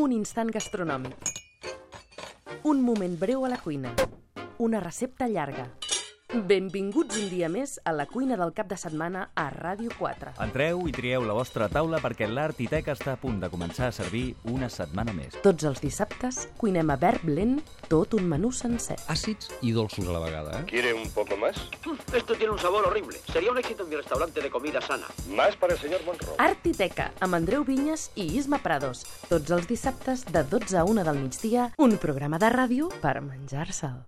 Un instant gastronòmic. Un moment breu a la cuina. Una recepta llarga. Benvinguts un dia més a la cuina del cap de setmana a Ràdio 4. Entreu i trieu la vostra taula perquè l'Art i Tec està a punt de començar a servir una setmana més. Tots els dissabtes cuinem a verb lent tot un menú sencer. àcids i dolços a la vegada. Eh? ¿Quiere un poco más? Esto tiene un sabor horrible. Sería un éxito en mi restaurante de comida sana. Más para el señor Monroe. Art i Teca, amb Andreu Vinyes i Isma Prados. Tots els dissabtes de 12 a 1 del migdia, un programa de ràdio per menjar-se'l.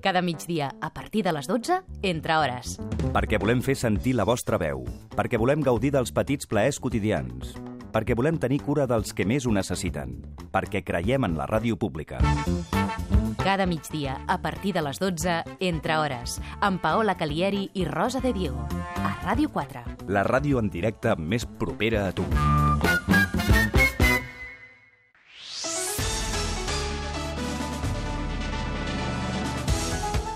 Cada migdia, a partir de les 12, entre hores. Perquè volem fer sentir la vostra veu. Perquè volem gaudir dels petits plaers quotidians. Perquè volem tenir cura dels que més ho necessiten. Perquè creiem en la ràdio pública. Cada migdia, a partir de les 12, entre hores, amb Paola Calieri i Rosa de Diego. A Ràdio 4. La ràdio en directe més propera a tu.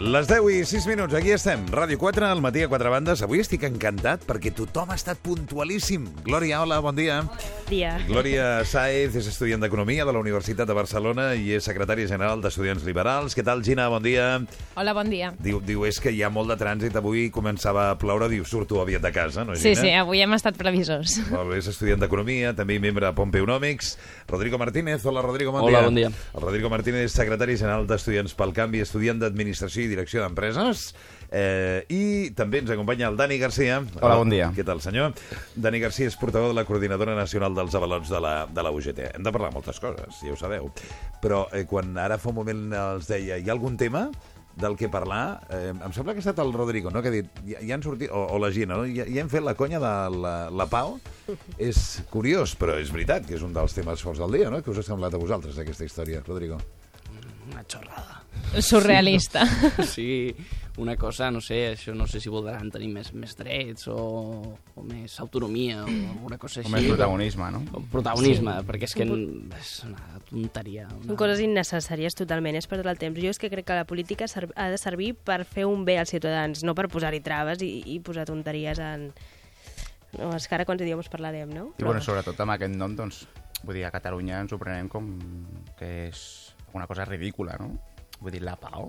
Les 10 i 6 minuts, aquí estem. Ràdio 4, al matí a 4 bandes. Avui estic encantat perquè tothom ha estat puntualíssim. Glòria, hola, bon dia. dia. Glòria Saez és estudiant d'Economia de la Universitat de Barcelona i és secretària general d'Estudiants Liberals. Què tal, Gina? Bon dia. Hola, bon dia. Diu, diu, és que hi ha molt de trànsit. Avui començava a ploure, diu, surto aviat de casa, no, Sí, Gina? sí, avui hem estat previsors. Molt bé, és estudiant d'Economia, també membre de Pompeunomics. Rodrigo Martínez, hola Rodrigo, bon Hola, dia. bon dia. El Rodrigo Martínez, secretari general d'Estudiants pel Canvi, estudiant d'Administració i Direcció d'Empreses. Eh, I també ens acompanya el Dani Garcia. Hola, bon dia. Què tal, senyor? Dani Garcia és portaveu de la Coordinadora Nacional dels Avalots de la, de la UGT. Hem de parlar moltes coses, ja ho sabeu. Però eh, quan ara fa un moment els deia, hi ha algun tema del que parlar, eh, em sembla que ha estat el Rodrigo, no? que ha dit, ja, ja han sortit, o, o la Gina, no? ja, ja hem fet la conya de la, la Pau. És curiós, però és veritat que és un dels temes forts del dia, no? Què us ha semblat a vosaltres, aquesta història, Rodrigo? Una xorrada. Surrealista. Sí, una cosa, no sé, això no sé si voldran tenir més, més drets o, o més autonomia o alguna cosa així. O més protagonisme, no? O protagonisme, sí. perquè és que és una tonteria. Una... Són coses innecessàries totalment, és perdre el temps. Jo és que crec que la política ha de servir per fer un bé als ciutadans, no per posar-hi traves i, i posar tonteries en... No, és que ara quants idiomes parlarem, no? I bueno, sobretot amb aquest nom, doncs, vull dir, a Catalunya ens ho prenem com que és una cosa ridícula, no? Vull dir, la Pau,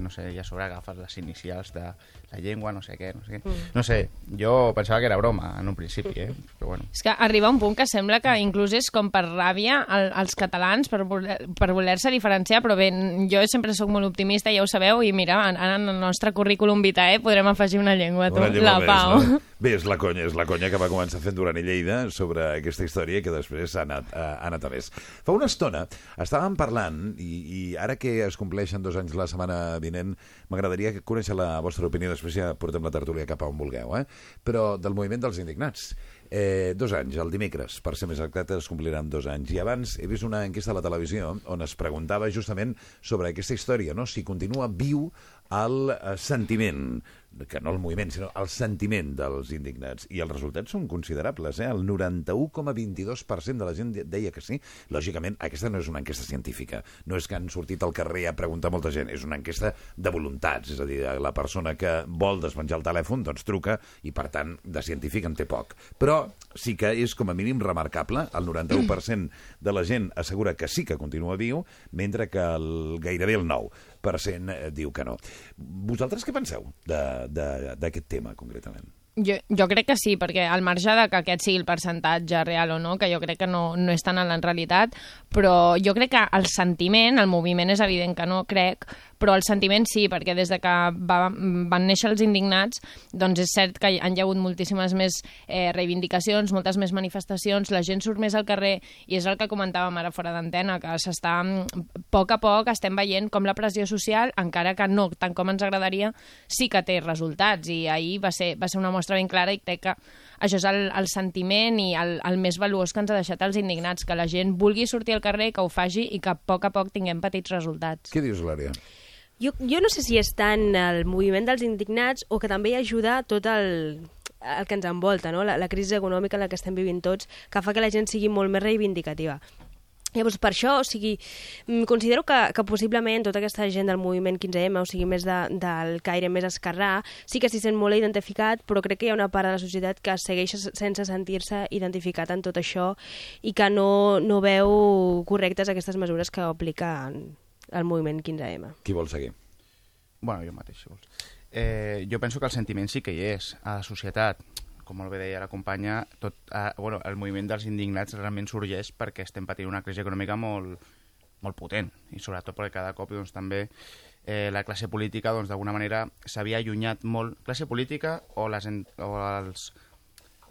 no sé, ja a sobre agafes les inicials de la llengua, no sé què, no sé què. Mm. No sé, jo pensava que era broma en un principi, eh? Però bueno. És que arriba un punt que sembla que inclús és com per ràbia al, als catalans per, per voler-se diferenciar, però bé, jo sempre sóc molt optimista, ja ho sabeu, i mira, ara en el nostre currículum vitae podrem afegir una llengua, tu, Una llengua la més, Pau. No? Bé, és la conya, és la conya que va començar fent Duran i Lleida sobre aquesta història que després ha anat, ha, ha anat a més. Fa una estona estàvem parlant, i, i ara que es compleixen dos anys la setmana vinent, m'agradaria conèixer la vostra opinió, després ja portem la tertúlia cap a on vulgueu, eh? però del moviment dels indignats. Eh, dos anys, el dimecres, per ser més exacte, es compliran dos anys. I abans he vist una enquesta a la televisió on es preguntava justament sobre aquesta història, no? si continua viu el eh, sentiment, que no el moviment, sinó el sentiment dels indignats. I els resultats són considerables, eh? El 91,22% de la gent de- deia que sí. Lògicament, aquesta no és una enquesta científica. No és que han sortit al carrer a preguntar molta gent. És una enquesta de voluntats. És a dir, la persona que vol despenjar el telèfon, doncs truca i, per tant, de científic en té poc. Però sí que és com a mínim remarcable. El 91% de la gent assegura que sí que continua viu, mentre que el, gairebé el 9% eh, diu que no. Vosaltres què penseu d'aquest tema, concretament? Jo, jo crec que sí, perquè al marge de que aquest sigui el percentatge real o no, que jo crec que no, no és tant en la realitat, però jo crec que el sentiment, el moviment és evident que no crec, però el sentiment sí, perquè des de que va, van néixer els indignats, doncs és cert que han hi ha hagut moltíssimes més eh, reivindicacions, moltes més manifestacions, la gent surt més al carrer i és el que comentàvem ara fora d'antena, que s'està, a poc a poc estem veient com la pressió social, encara que no tant com ens agradaria, sí que té resultats i ahir va ser, va ser una mostra ben clara i crec que això és el, el sentiment i el, el més valuós que ens ha deixat els indignats, que la gent vulgui sortir al carrer, que ho faci i que a poc a poc tinguem petits resultats. Què dius, Glòria? Jo, jo no sé si és tant el moviment dels indignats o que també hi ajuda tot el, el que ens envolta, no? la, la crisi econòmica en la que estem vivint tots, que fa que la gent sigui molt més reivindicativa. Llavors, per això, o sigui, mm, considero que, que possiblement tota aquesta gent del moviment 15M, o sigui, més de, del caire més esquerrà, sí que s'hi sent molt identificat, però crec que hi ha una part de la societat que segueix sense sentir-se identificat en tot això i que no, no veu correctes aquestes mesures que aplica el moviment 15M. Qui vol seguir? Bueno, jo mateix, si vols. Eh, jo penso que el sentiment sí que hi és a la societat com molt bé deia la companya, tot, eh, bueno, el moviment dels indignats realment sorgeix perquè estem patint una crisi econòmica molt, molt potent i sobretot perquè cada cop doncs, també eh, la classe política doncs, d'alguna manera s'havia allunyat molt, classe política o, les, o els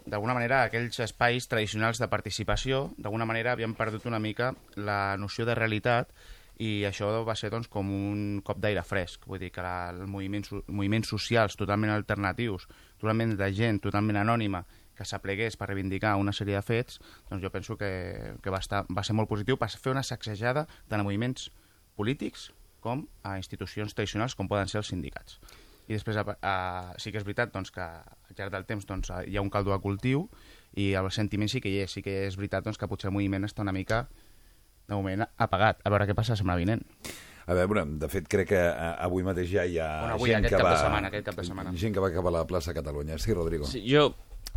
d'alguna manera aquells espais tradicionals de participació d'alguna manera havien perdut una mica la noció de realitat i això va ser doncs, com un cop d'aire fresc. Vull dir que la, el moviment, moviments socials totalment alternatius, totalment de gent totalment anònima, que s'aplegués per reivindicar una sèrie de fets, doncs jo penso que, que va, estar, va ser molt positiu per fer una sacsejada tant a moviments polítics com a institucions tradicionals com poden ser els sindicats. I després a, a, sí que és veritat doncs, que al llarg del temps doncs, hi ha un caldo de cultiu i el sentiment sí que hi és. Sí que és veritat doncs, que potser el moviment està una mica de moment apagat. A veure què passa la setmana vinent. A veure, de fet, crec que eh, avui mateix ja hi ha bueno, avui, gent, que va, setmana, aquest cap de setmana. gent que va cap a la plaça Catalunya. Sí, Rodrigo. Sí, jo,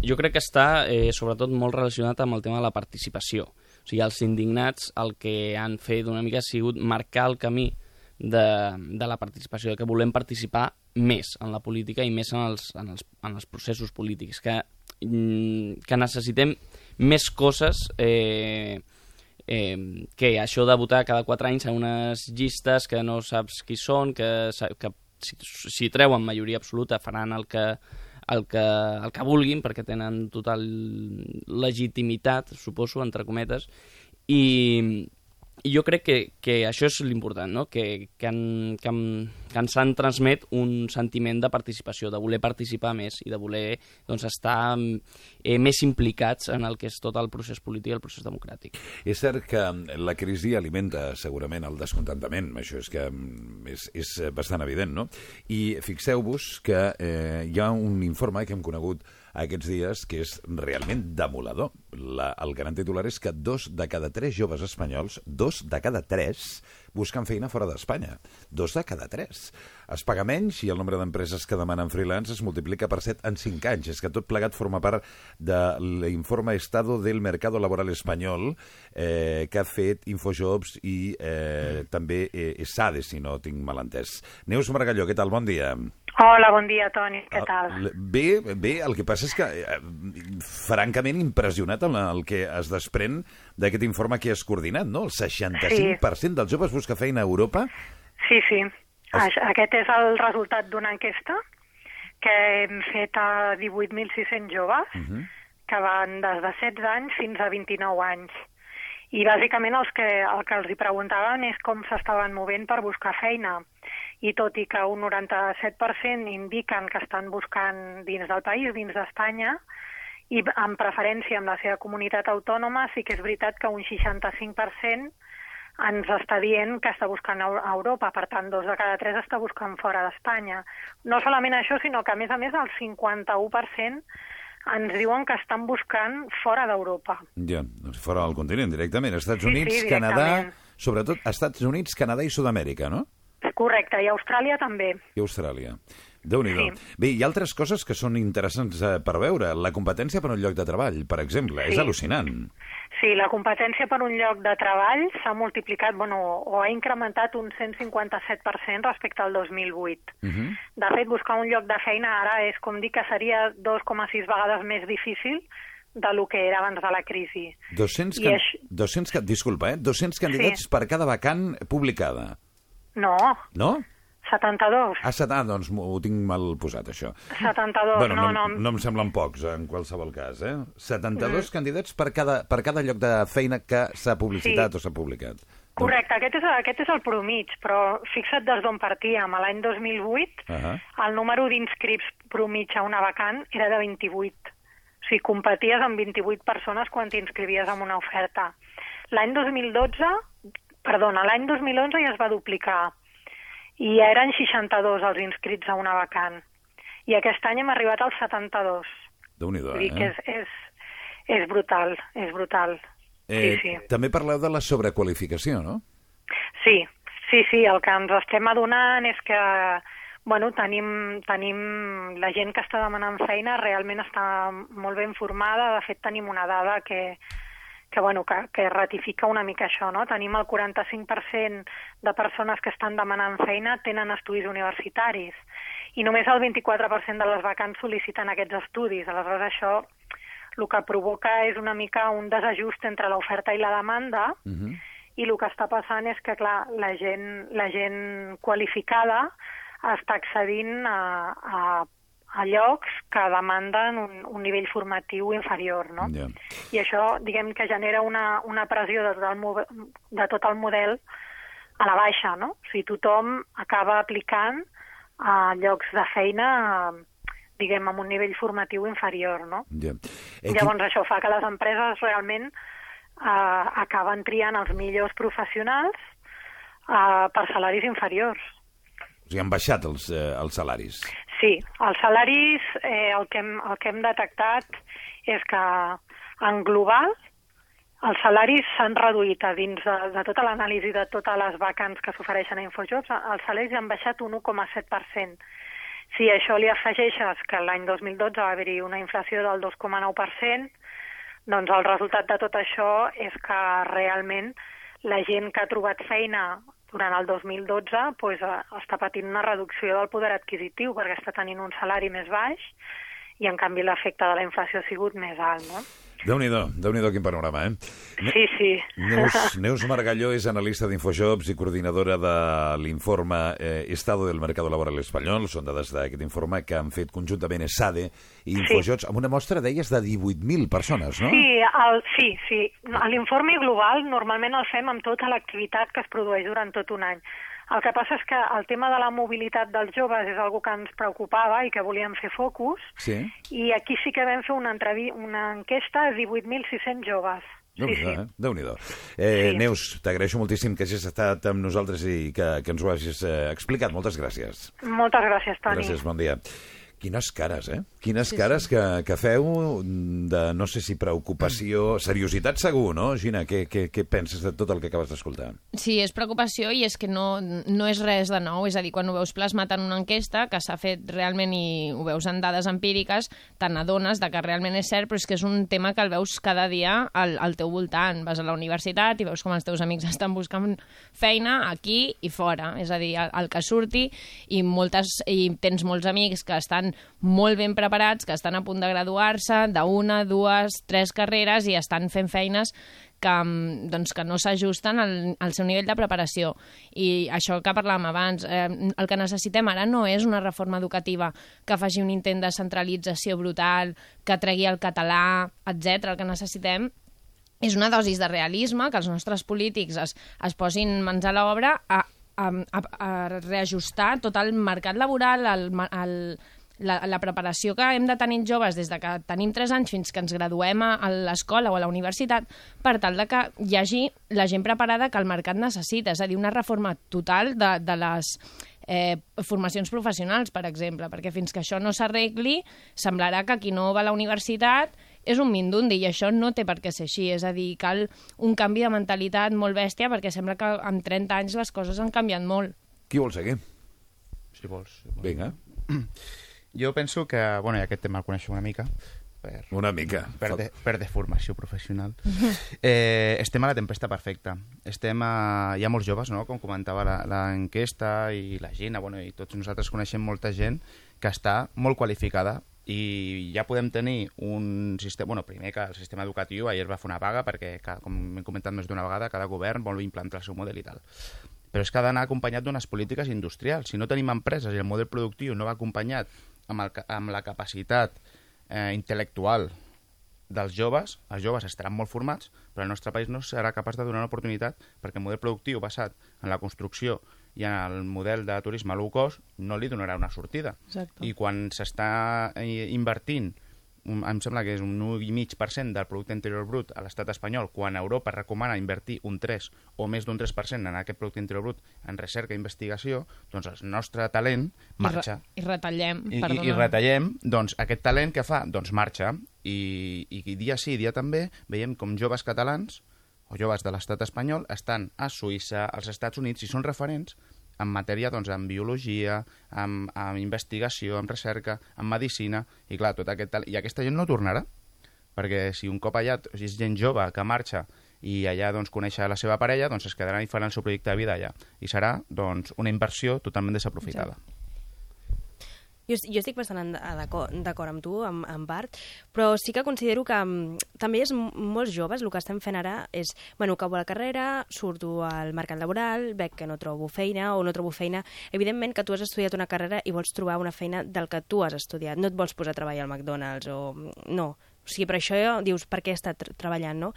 jo crec que està eh, sobretot molt relacionat amb el tema de la participació. O sigui, els indignats el que han fet una mica ha sigut marcar el camí de, de la participació, de que volem participar més en la política i més en els, en els, en els processos polítics, que, mm, que necessitem més coses eh, eh, que això de votar cada 4 anys en unes llistes que no saps qui són, que, que si, si treuen majoria absoluta faran el que, el que, el que vulguin perquè tenen total legitimitat, suposo, entre cometes, i, i jo crec que, que això és l'important, no? que, que, en, que, en, que ens han transmet un sentiment de participació, de voler participar més i de voler doncs, estar eh, més implicats en el que és tot el procés polític i el procés democràtic. És cert que la crisi alimenta segurament el descontentament, això és que mm, és, és bastant evident, no? I fixeu-vos que eh, hi ha un informe que hem conegut aquests dies que és realment demolador. La, el gran titular és que dos de cada tres joves espanyols, dos de cada tres, busquen feina fora d'Espanya. Dos de cada tres. Es paga menys i el nombre d'empreses que demanen freelance es multiplica per 7 en 5 anys. És que tot plegat forma part de l'informe Estado del Mercado Laboral Espanyol eh, que ha fet Infojobs i eh, també eh, SADE, si no tinc mal entès. Neus Margalló, què tal? Bon dia. Hola, bon dia, Toni. Què tal? Bé, bé, el que passa és que, eh, francament, impressionat amb el que es desprèn d'aquest informe que has coordinat, no? El 65% sí. dels joves busca feina a Europa. Sí, sí. Es... Aquest és el resultat d'una enquesta que hem fet a 18.600 joves uh -huh. que van des de 16 anys fins a 29 anys. I bàsicament els que, el que els hi preguntaven és com s'estaven movent per buscar feina i tot i que un 97% indiquen que estan buscant dins del país, dins d'Espanya, i en preferència amb la seva comunitat autònoma, sí que és veritat que un 65% ens està dient que està buscant a Europa, per tant, dos de cada tres està buscant fora d'Espanya. No solament això, sinó que, a més a més, el 51% ens diuen que estan buscant fora d'Europa. Ja, doncs fora del continent, directament. Estats Units, sí, sí, Canadà, sobretot Estats Units, Canadà i Sud-amèrica, no? Correcte, i Austràlia també. I Austràlia. déu nhi sí. Bé, hi ha altres coses que són interessants eh, per veure. La competència per un lloc de treball, per exemple, sí. és al·lucinant. Sí, la competència per un lloc de treball s'ha multiplicat, bueno, o ha incrementat un 157% respecte al 2008. Uh -huh. De fet, buscar un lloc de feina ara és com dir que seria 2,6 vegades més difícil de lo que era abans de la crisi. 200, can... Eix... 200 disculpa, eh? 200 candidats sí. per cada vacant publicada. No. No? 72. Ah, ah doncs ho tinc mal posat, això. 72, bueno, no, no. No em semblen pocs, en qualsevol cas, eh? 72 mm. candidats per cada, per cada lloc de feina que s'ha publicitat sí. o s'ha publicat. Correcte, aquest és, aquest és el promig, però fixa't des d'on partíem. L'any 2008, uh -huh. el número d'inscrits promig a una vacant era de 28. O sigui, competies amb 28 persones quan t'inscrivies en una oferta. L'any 2012 Perdona, l'any 2011 ja es va duplicar i ja eren 62 els inscrits a una vacant. I aquest any hem arribat als 72. déu nhi eh? que és, és, és brutal, és brutal. Eh, Sí, sí. També parleu de la sobrequalificació, no? Sí, sí, sí, el que ens estem adonant és que bueno, tenim, tenim la gent que està demanant feina realment està molt ben formada, de fet tenim una dada que, que, bueno, que, que ratifica una mica això, no? Tenim el 45% de persones que estan demanant feina tenen estudis universitaris i només el 24% de les vacants sol·liciten aquests estudis. Aleshores, això el que provoca és una mica un desajust entre l'oferta i la demanda Uh -huh. i el que està passant és que, clar, la gent, la gent qualificada està accedint a, a, a llocs que demanden un, un nivell formatiu inferior, no? Ja. I això, diguem que genera una, una pressió de tot, el, de tot el model a la baixa, no? O sigui, tothom acaba aplicant a llocs de feina, diguem, amb un nivell formatiu inferior, no? Ja. Eh, Llavors això fa que les empreses realment eh, acaben triant els millors professionals eh, per salaris inferiors. O sigui, han baixat els, eh, els salaris. Sí, els salaris, eh, el, que hem, el que hem detectat és que en global els salaris s'han reduït a dins de, de tota l'anàlisi de totes les vacants que s'ofereixen a Infojobs, els salaris han baixat un 1,7%. Si això li afegeixes que l'any 2012 va haver-hi una inflació del 2,9%, doncs el resultat de tot això és que realment la gent que ha trobat feina durant el 2012 pues, eh, està patint una reducció del poder adquisitiu perquè està tenint un salari més baix i en canvi l'efecte de la inflació ha sigut més alt, no? Déu-n'hi-do, déu nhi déu quin panorama, eh? Ne- Sí, sí. Neus, Neus Margalló és analista d'Infojobs i coordinadora de l'informe eh, Estado del Mercado Laboral Espanyol. Són dades d'aquest informe que han fet conjuntament ESADE i Infojobs amb una mostra, deies, de 18.000 persones, no? Sí, el, sí, sí. L'informe global normalment el fem amb tota l'activitat que es produeix durant tot un any. El que passa és que el tema de la mobilitat dels joves és algo que ens preocupava i que volíem fer focus, Sí. i aquí sí que vam fer una, entrevi una enquesta a 18.600 joves. déu nhi eh? déu nhi eh, Sí. Neus, t'agraeixo moltíssim que hagis estat amb nosaltres i que, que ens ho hagis eh, explicat. Moltes gràcies. Moltes gràcies, Toni. Gràcies, bon dia. Quines cares, eh? Quines sí, cares que, que feu de, no sé si preocupació, seriositat segur, no, Gina? Què, què, què penses de tot el que acabes d'escoltar? Sí, és preocupació i és que no, no és res de nou. És a dir, quan ho veus plasmat en una enquesta que s'ha fet realment i ho veus en dades empíriques, te n'adones de que realment és cert, però és que és un tema que el veus cada dia al, al teu voltant. Vas a la universitat i veus com els teus amics estan buscant feina aquí i fora. És a dir, el, el que surti i, moltes, i tens molts amics que estan molt ben preparats, que estan a punt de graduar-se d'una, dues, tres carreres i estan fent feines que, mm, doncs, que no s'ajusten al, al seu nivell de preparació. I això que parlàvem abans, eh, el que necessitem ara no és una reforma educativa que faci un intent de centralització brutal, que tregui el català, etc. El que necessitem és una dosis de realisme, que els nostres polítics es, es posin mans a l'obra a, a, a, a reajustar tot el mercat laboral, el, el, la, la preparació que hem de tenir joves des de que tenim 3 anys fins que ens graduem a, a l'escola o a la universitat per tal de que hi hagi la gent preparada que el mercat necessita, és a dir, una reforma total de, de les eh, formacions professionals, per exemple, perquè fins que això no s'arregli semblarà que qui no va a la universitat és un mindundi i això no té per què ser així, és a dir, cal un canvi de mentalitat molt bèstia perquè sembla que en 30 anys les coses han canviat molt. Qui vol seguir? Si vols. Si vols. Vinga. Jo penso que, bueno, ja aquest tema el coneixo una mica, per, Una mica. per, de, per de formació professional. Eh, estem a la tempesta perfecta. Estem a... Hi ha molts joves, no?, com comentava la- l'enquesta i la Gina, bueno, i tots nosaltres coneixem molta gent que està molt qualificada i ja podem tenir un sistema... Bueno, primer que el sistema educatiu ahir va fer una vaga perquè, com hem comentat més d'una vegada, cada govern vol implantar el seu model i tal. Però és que ha d'anar acompanyat d'unes polítiques industrials. Si no tenim empreses i el model productiu no va acompanyat amb, el, amb la capacitat eh, intel·lectual dels joves, els joves estaran molt formats, però el nostre país no serà capaç de donar una oportunitat perquè el model productiu basat en la construcció i en el model de turisme low cost no li donarà una sortida. Exacte. I quan s'està eh, invertint un, em sembla que és un 1,5% del producte interior brut a l'estat espanyol, quan Europa recomana invertir un 3 o més d'un 3% en aquest producte interior brut en recerca i investigació, doncs el nostre talent marxa. I, re, i retallem, I, i, perdona. I retallem, doncs aquest talent que fa? Doncs marxa. I, i dia sí, dia també, veiem com joves catalans o joves de l'estat espanyol estan a Suïssa, als Estats Units, i són referents en matèria doncs, en biologia, en, en investigació, en recerca, en medicina, i clar, tot aquest. I aquesta gent no tornarà, perquè si un cop allà és gent jove que marxa i allà doncs, conèixer la seva parella, doncs es quedaran i faran el seu projecte de vida allà. I serà doncs, una inversió totalment desaprofitada. Sí. Jo, jo estic bastant d'acord amb tu, en, en part, però sí que considero que mm, també és m- molts joves, el que estem fent ara és, bueno, acabo la carrera, surto al mercat laboral, veig que no trobo feina o no trobo feina. Evidentment que tu has estudiat una carrera i vols trobar una feina del que tu has estudiat, no et vols posar a treballar al McDonald's o... no, o sigui, per això dius per què he estat tre- treballant, no?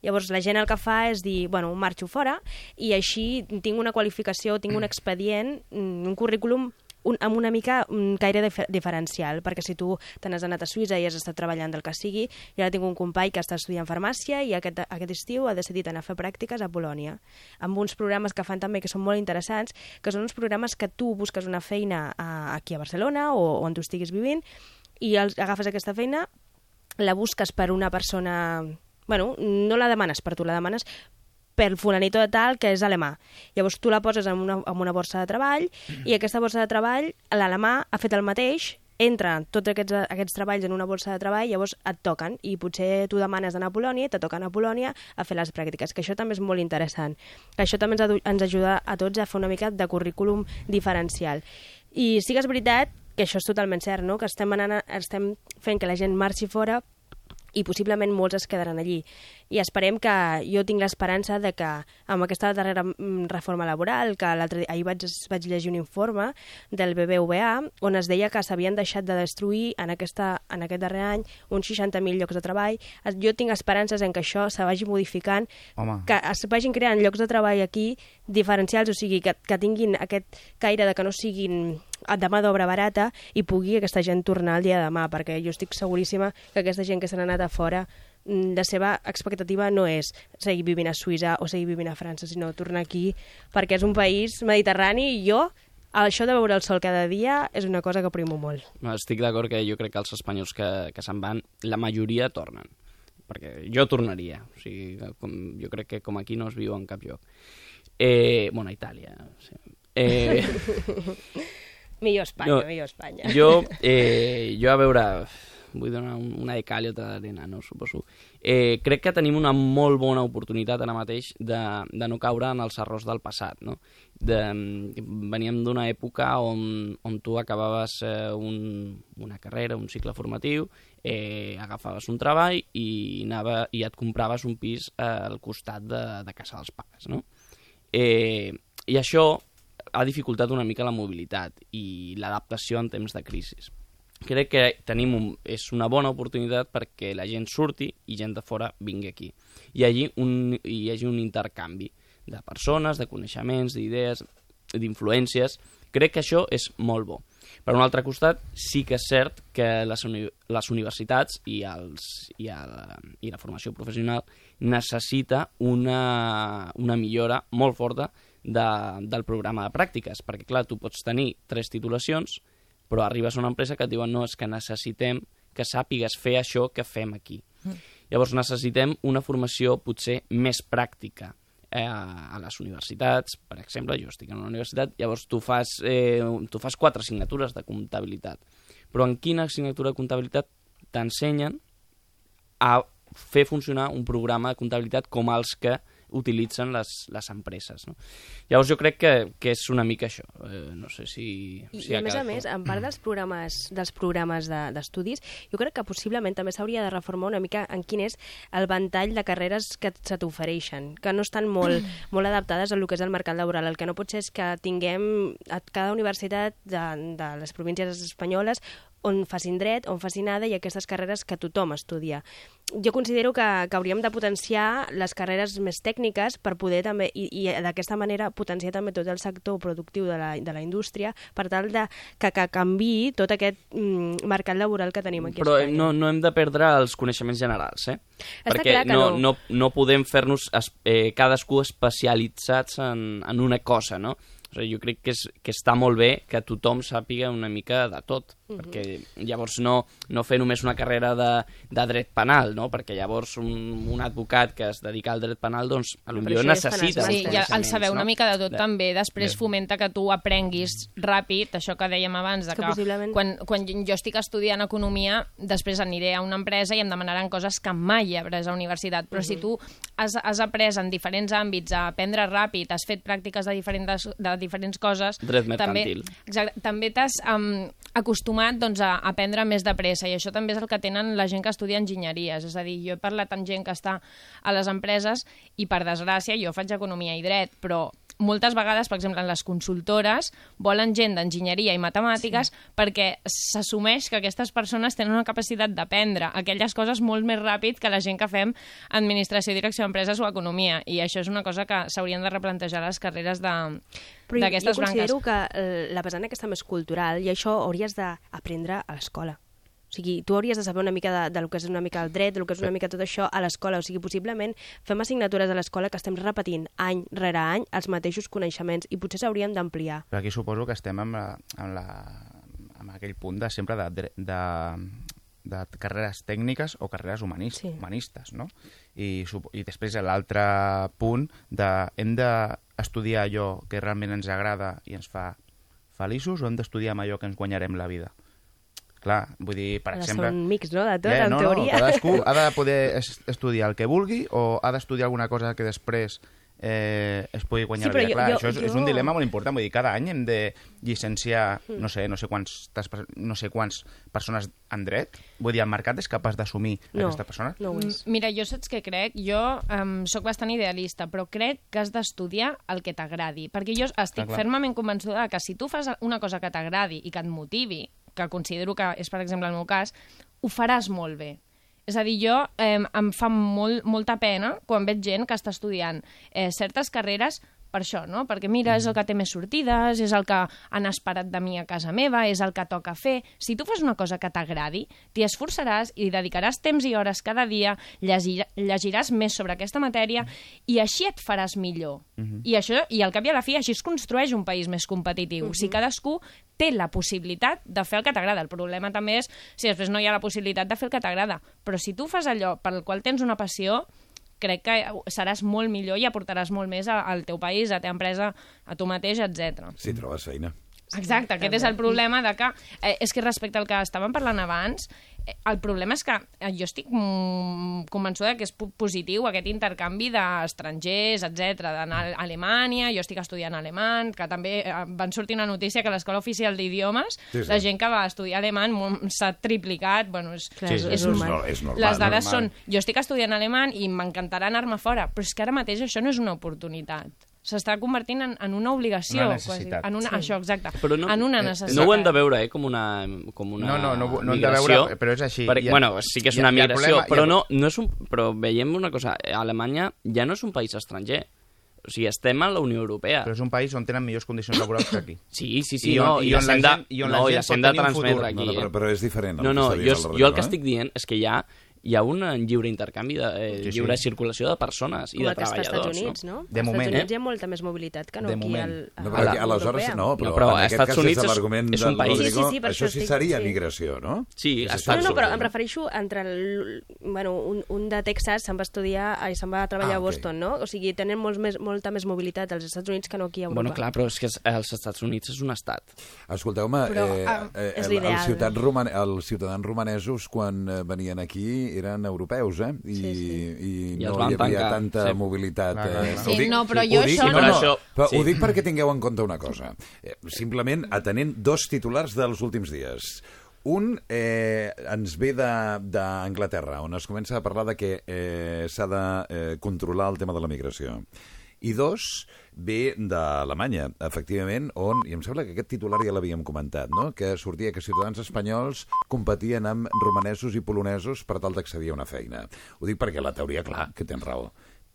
Llavors la gent el que fa és dir, bueno, marxo fora i així tinc una qualificació, tinc un expedient, mm, un currículum un, amb una mica un caire dif diferencial, perquè si tu te n'has anat a Suïssa i has estat treballant del que sigui, i ara tinc un company que està estudiant farmàcia i aquest, aquest estiu ha decidit anar a fer pràctiques a Polònia, amb uns programes que fan també que són molt interessants, que són uns programes que tu busques una feina a, aquí a Barcelona o, o on tu estiguis vivint i els, agafes aquesta feina, la busques per una persona... Bueno, no la demanes per tu, la demanes per fulanito de tal, que és alemà. Llavors tu la poses en una, en una borsa de treball i aquesta borsa de treball, l'alemà ha fet el mateix, entra tots aquests, aquests treballs en una borsa de treball, llavors et toquen, i potser tu demanes d'anar a Polònia i te toquen a Polònia a fer les pràctiques, que això també és molt interessant. Això també ens, ens ajuda a tots a fer una mica de currículum diferencial. I sí que és veritat que això és totalment cert, no? que estem, anant, a- estem fent que la gent marxi fora i possiblement molts es quedaran allí. I esperem que, jo tinc l'esperança de que amb aquesta darrera mm, reforma laboral, que l'altre ahir vaig, vaig llegir un informe del BBVA on es deia que s'havien deixat de destruir en, aquesta, en aquest darrer any uns 60.000 llocs de treball. Jo tinc esperances en que això se vagi modificant, Home. que es vagin creant llocs de treball aquí diferencials, o sigui, que, que tinguin aquest caire de que no siguin de mà d'obra barata i pugui aquesta gent tornar el dia de demà, perquè jo estic seguríssima que aquesta gent que se n'ha anat a fora la seva expectativa no és seguir vivint a Suïssa o seguir vivint a França, sinó tornar aquí perquè és un país mediterrani i jo això de veure el sol cada dia és una cosa que primo molt. Estic d'acord que jo crec que els espanyols que, que se'n van, la majoria tornen. Perquè jo tornaria. O sigui, com, jo crec que com aquí no es viu en cap lloc. Eh, bueno, a Itàlia. Sí. Eh, millor Espanya, Jo- millor Espanya. Jo, eh, jo a veure, vull donar un- una de cal i altra d'arena, no, suposo. Eh, crec que tenim una molt bona oportunitat ara mateix de, de no caure en els errors del passat, no? De, veníem d'una època on, on tu acabaves eh, un, una carrera, un cicle formatiu, eh, agafaves un treball i, anava, i et compraves un pis eh, al costat de, de casa dels pares, no? Eh, I això ha dificultat una mica la mobilitat i l'adaptació en temps de crisi. Crec que tenim un, és una bona oportunitat perquè la gent surti i gent de fora vingui aquí. I allí un, hi hagi un intercanvi de persones, de coneixements, d'idees, d'influències. Crec que això és molt bo. Per un altre costat, sí que és cert que les, uni les universitats i, els, i, el, i la formació professional necessita una, una millora molt forta de, del programa de pràctiques, perquè clar, tu pots tenir tres titulacions, però arribes a una empresa que et diuen no, és que necessitem que sàpigues fer això que fem aquí. Mm. Llavors necessitem una formació potser més pràctica eh, a les universitats, per exemple, jo estic en una universitat, llavors tu fas, eh, tu fas quatre assignatures de comptabilitat, però en quina assignatura de comptabilitat t'ensenyen a fer funcionar un programa de comptabilitat com els que utilitzen les, les empreses. No? Llavors jo crec que, que és una mica això. Eh, no sé si... I, si i a més a més, en part dels programes dels programes de- d'estudis, jo crec que possiblement també s'hauria de reformar una mica en quin és el ventall de carreres que se t'ofereixen, que no estan molt, molt adaptades a lo que és el mercat laboral. El que no pot ser és que tinguem a cada universitat de, de les províncies espanyoles on facin dret, on facin nada i aquestes carreres que tothom estudia. Jo considero que, que hauríem de potenciar les carreres més tècniques per poder també, i, i d'aquesta manera potenciar també tot el sector productiu de la, de la indústria per tal de que, que canvi tot aquest mm, mercat laboral que tenim aquí Però a eh, Espanya. no, no hem de perdre els coneixements generals, eh? Està Perquè clar que no, no. no, no podem fer-nos eh, cadascú especialitzats en, en una cosa, no? O sigui, jo crec que, és, que està molt bé que tothom sàpiga una mica de tot, Mhm. perquè llavors no, no fer només una carrera de, de dret penal, no? perquè llavors un, un advocat que es dedica al dret penal, doncs, a lo millor necessita... Sí, i el saber una no? mica de tot De- també després de- fomenta que tu aprenguis ràpid, això que dèiem abans, de que que, possiblement- quan, quan jo estic estudiant economia, després aniré a una empresa i em demanaran coses que mai he après a la universitat, però si Mhm. tu has, has après en diferents àmbits a aprendre ràpid, has fet pràctiques de diferents, de diferents coses... Dret també, mercantil. exacte, també t'has um, acostumat doncs, a aprendre més de pressa i això també és el que tenen la gent que estudia enginyeries. És a dir, jo he parlat amb gent que està a les empreses i, per desgràcia, jo faig economia i dret, però moltes vegades, per exemple, en les consultores, volen gent d'enginyeria i matemàtiques sí. perquè s'assumeix que aquestes persones tenen una capacitat d'aprendre aquelles coses molt més ràpid que la gent que fem administració, direcció d'empreses o economia. I això és una cosa que s'haurien de replantejar les carreres de Però jo, d'aquestes branques. considero que eh, la vessant aquesta més cultural, i això hauries d'aprendre a l'escola. O sigui, tu hauries de saber una mica de, de lo que és una mica el dret, de lo que és una mica tot això a l'escola. O sigui, possiblement fem assignatures a l'escola que estem repetint any rere any els mateixos coneixements i potser s'haurien d'ampliar. Però aquí suposo que estem amb, la, amb, la, amb aquell punt de sempre de, de, de carreres tècniques o carreres humanis, sí. humanistes, no? I, I després l'altre punt de hem d'estudiar allò que realment ens agrada i ens fa feliços o hem d'estudiar amb allò que ens guanyarem la vida? Clar, vull dir, per ser exemple... un mix, no?, de tot, Eh, en no, teoria. No, cadascú ha de poder es- estudiar el que vulgui o ha d'estudiar alguna cosa que després eh, es pugui guanyar Sí, la però vida. jo- Clar, jo- això és, és jo- un dilema molt important. Vull dir, cada any hem de llicenciar, Mm. no sé, no sé, quants, no sé quants persones en dret. Vull dir, el mercat és capaç d'assumir No, aquesta persona? No és. Mira, jo saps què crec? Jo um, sóc bastant idealista, però crec que has d'estudiar el que t'agradi. Perquè jo estic clar. fermament convençuda que si tu fas una cosa que t'agradi i que et motivi, que considero que és, per exemple, el meu cas, ho faràs molt bé. És a dir, jo eh, em fa molt, molta pena quan veig gent que està estudiant eh, certes carreres per això, no? Perquè mira, és el que té més sortides, és el que han esperat de mi a casa meva, és el que toca fer. Si tu fas una cosa que t'agradi, t'hi esforçaràs i dedicaràs temps i hores cada dia, llegir, llegiràs més sobre aquesta matèria i així et faràs millor. Mhm. I això, i al cap i a la fi, així es construeix un país més competitiu. Si cadascú té la possibilitat de fer el que t'agrada. El problema també és si després no hi ha la possibilitat de fer el que t'agrada. Però si tu fas allò per al qual tens una passió, crec que seràs molt millor i aportaràs molt més al teu país, a la teva empresa, a tu mateix, etc. Si trobes feina. Exacte, aquest és el problema de que... Eh, és que respecte al que estàvem parlant abans, el problema és que eh, jo estic mm, convençuda que és po- positiu aquest intercanvi d'estrangers, etc d'anar a Alemanya, jo estic estudiant alemany, que també eh, van sortir una notícia que a l'Escola Oficial d'Idiomes Sí, sí. la gent que va estudiar alemany s'ha triplicat, bueno, és, Clar, Sí, és un- normal. és normal, Les dades normal. són, jo estic estudiant alemany i m'encantarà anar-me fora, però és que ara mateix això no és una oportunitat s'està convertint en, en una obligació. Una quasi. necessitat. En una, Sí. Això, exacte. Però no, en una eh, necessitat. No ho hem de veure eh, com una, com una No, no, no ho- no hem de veure, però és així. Perquè, I- bueno, sí que és i- una i migració, problema- i però, el- no, no és un, però veiem una cosa. eh, Alemanya ja no és un país estranger. O sigui, estem a la Unió Europea. Però és un país on tenen millors condicions laborals que aquí. Sí, sí, sí, I on- no, i i, on la gent- i on la no, i gent pot hem de tenir un transmetre futur. aquí. No, no, però- eh? però és diferent No, que no, jo, jo el que estic dient és que hi ha, hi ha un lliure intercanvi, de, eh, Sí, sí. lliure circulació de persones i Com de el que està als treballadors. Estats Units, no? De als moment, Estats Units eh? hi ha molta més mobilitat que no De aquí moment. al, a, No, a perquè la aleshores no, però, No, però en a aquest Estats cas Units és és- l'argument és del un país. Rodrigo, Sí, sí, sí, per això això sí seria sí. migració, no? Sí, És està No, no, però em refereixo entre el, bueno, un, un de Texas se'n va estudiar i se'n va treballar Ah, a ok. Boston, no? O sigui, tenen molts més, molta més mobilitat als Estats Units que no aquí a Europa. Bueno, clar, però és que els Estats Units és un estat. Escolteu-me, eh, ah, eh, és els ciutadans romanesos quan eh, venien aquí eren europeus, eh? I, Sí, sí. i, I no hi havia tancar, tanta sí. mobilitat. Clar, clar, eh, Sí, dic- no, però jo dic, això no, no- no, Això- però sí. ho dic perquè tingueu en compte una cosa. Eh, simplement atenent dos titulars dels últims dies. Un eh, ens ve de- d'Anglaterra, on es comença a parlar de que eh, s'ha de eh, controlar el tema de la migració. I dos, ve d'Alemanya, efectivament, on, i em sembla que aquest titular ja l'havíem comentat, no? que sortia que ciutadans espanyols competien amb romanesos i polonesos per tal d'accedir a una feina. Ho dic perquè la teoria, clar, que tens raó,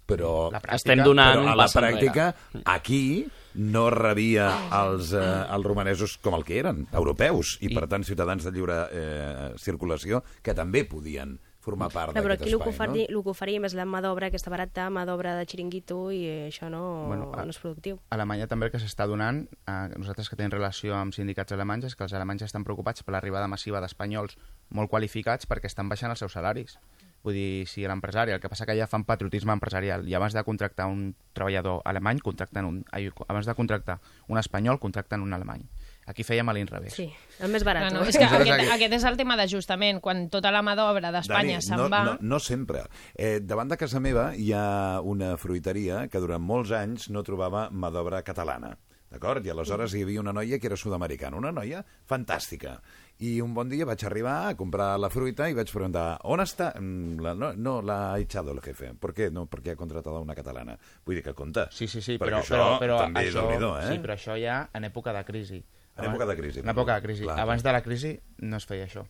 però, La pràctica- Estem donant però a la pas enrere. pràctica, aquí no rebia els, eh, els romanesos com el que eren, europeus, i, I- per tant ciutadans de lliure eh, circulació, que també podien formar part No, però aquí el que, espai, oferim, el que oferim és la mà d'obra aquesta barata, mà d'obra de xiringuito, i això no, Bueno, a- no és productiu. A Alemanya també el que s'està donant, eh, nosaltres que tenim relació amb sindicats alemanys, és que els alemanys estan preocupats per l'arribada massiva d'espanyols molt qualificats perquè estan baixant els seus salaris. Vull dir, si l'empresari, el que passa que ja fan patriotisme empresarial, i abans de contractar un treballador alemany, contracten un... Ai, abans de contractar un espanyol, contracten un alemany. Aquí fèiem a l'inrevés. Sí, el més barat. No, no, és que aquest, aquest és el tema d'ajustament. Quan tota la mà d'obra d'Espanya se'n no, va... No, no sempre. Eh, davant de casa meva hi ha una fruiteria que durant molts anys no trobava mà d'obra catalana. D'acord? I aleshores hi havia una noia que era sud-americana, una noia fantàstica. I un bon dia vaig arribar a comprar la fruita i vaig preguntar, on està? Mm, La, no, no, la ha echado el jefe. ¿Por qué? No, perquè ha contratat una catalana. Vull dir que compta. Sí, sí, sí, Perquè però, això però, però també això, és eh? Sí, però això ja en època de crisi. En època de crisi, En època de crisi. clar. Abans de la crisi no es feia això.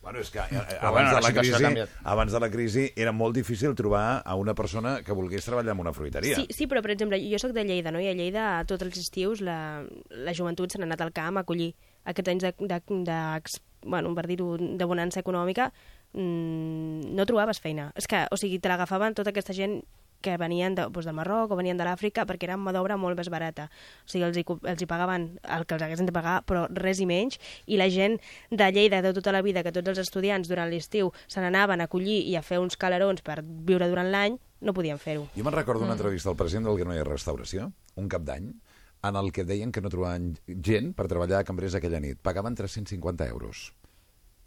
Bueno, és que eh, abans, bueno, de la crisi, abans de la crisi era molt difícil trobar a una persona que volgués treballar en una fruiteria. Sí, sí, però, per exemple, jo sóc de Lleida, no? I a Lleida, tots els estius, la, la joventut se n'ha anat al camp a collir aquests anys de, de, de, bueno, per dir-ho, de bonança econòmica, mmm, no trobaves feina. És que, o sigui, te l'agafaven tota aquesta gent que venien de, doncs, del Marroc o venien de l'Àfrica perquè era mà d'obra molt més barata. O sigui, els hi, els hi pagaven el que els haguessin de pagar, però res i menys, i la gent de Lleida de tota la vida, que tots els estudiants durant l'estiu se n'anaven a collir i a fer uns calarons per viure durant l'any, no podien fer-ho. Jo me'n recordo una Mm. entrevista al president del Granolla Restauració, un cap d'any, en el que deien que no trobaven gent per treballar a cambrers aquella nit. Pagaven 350 euros.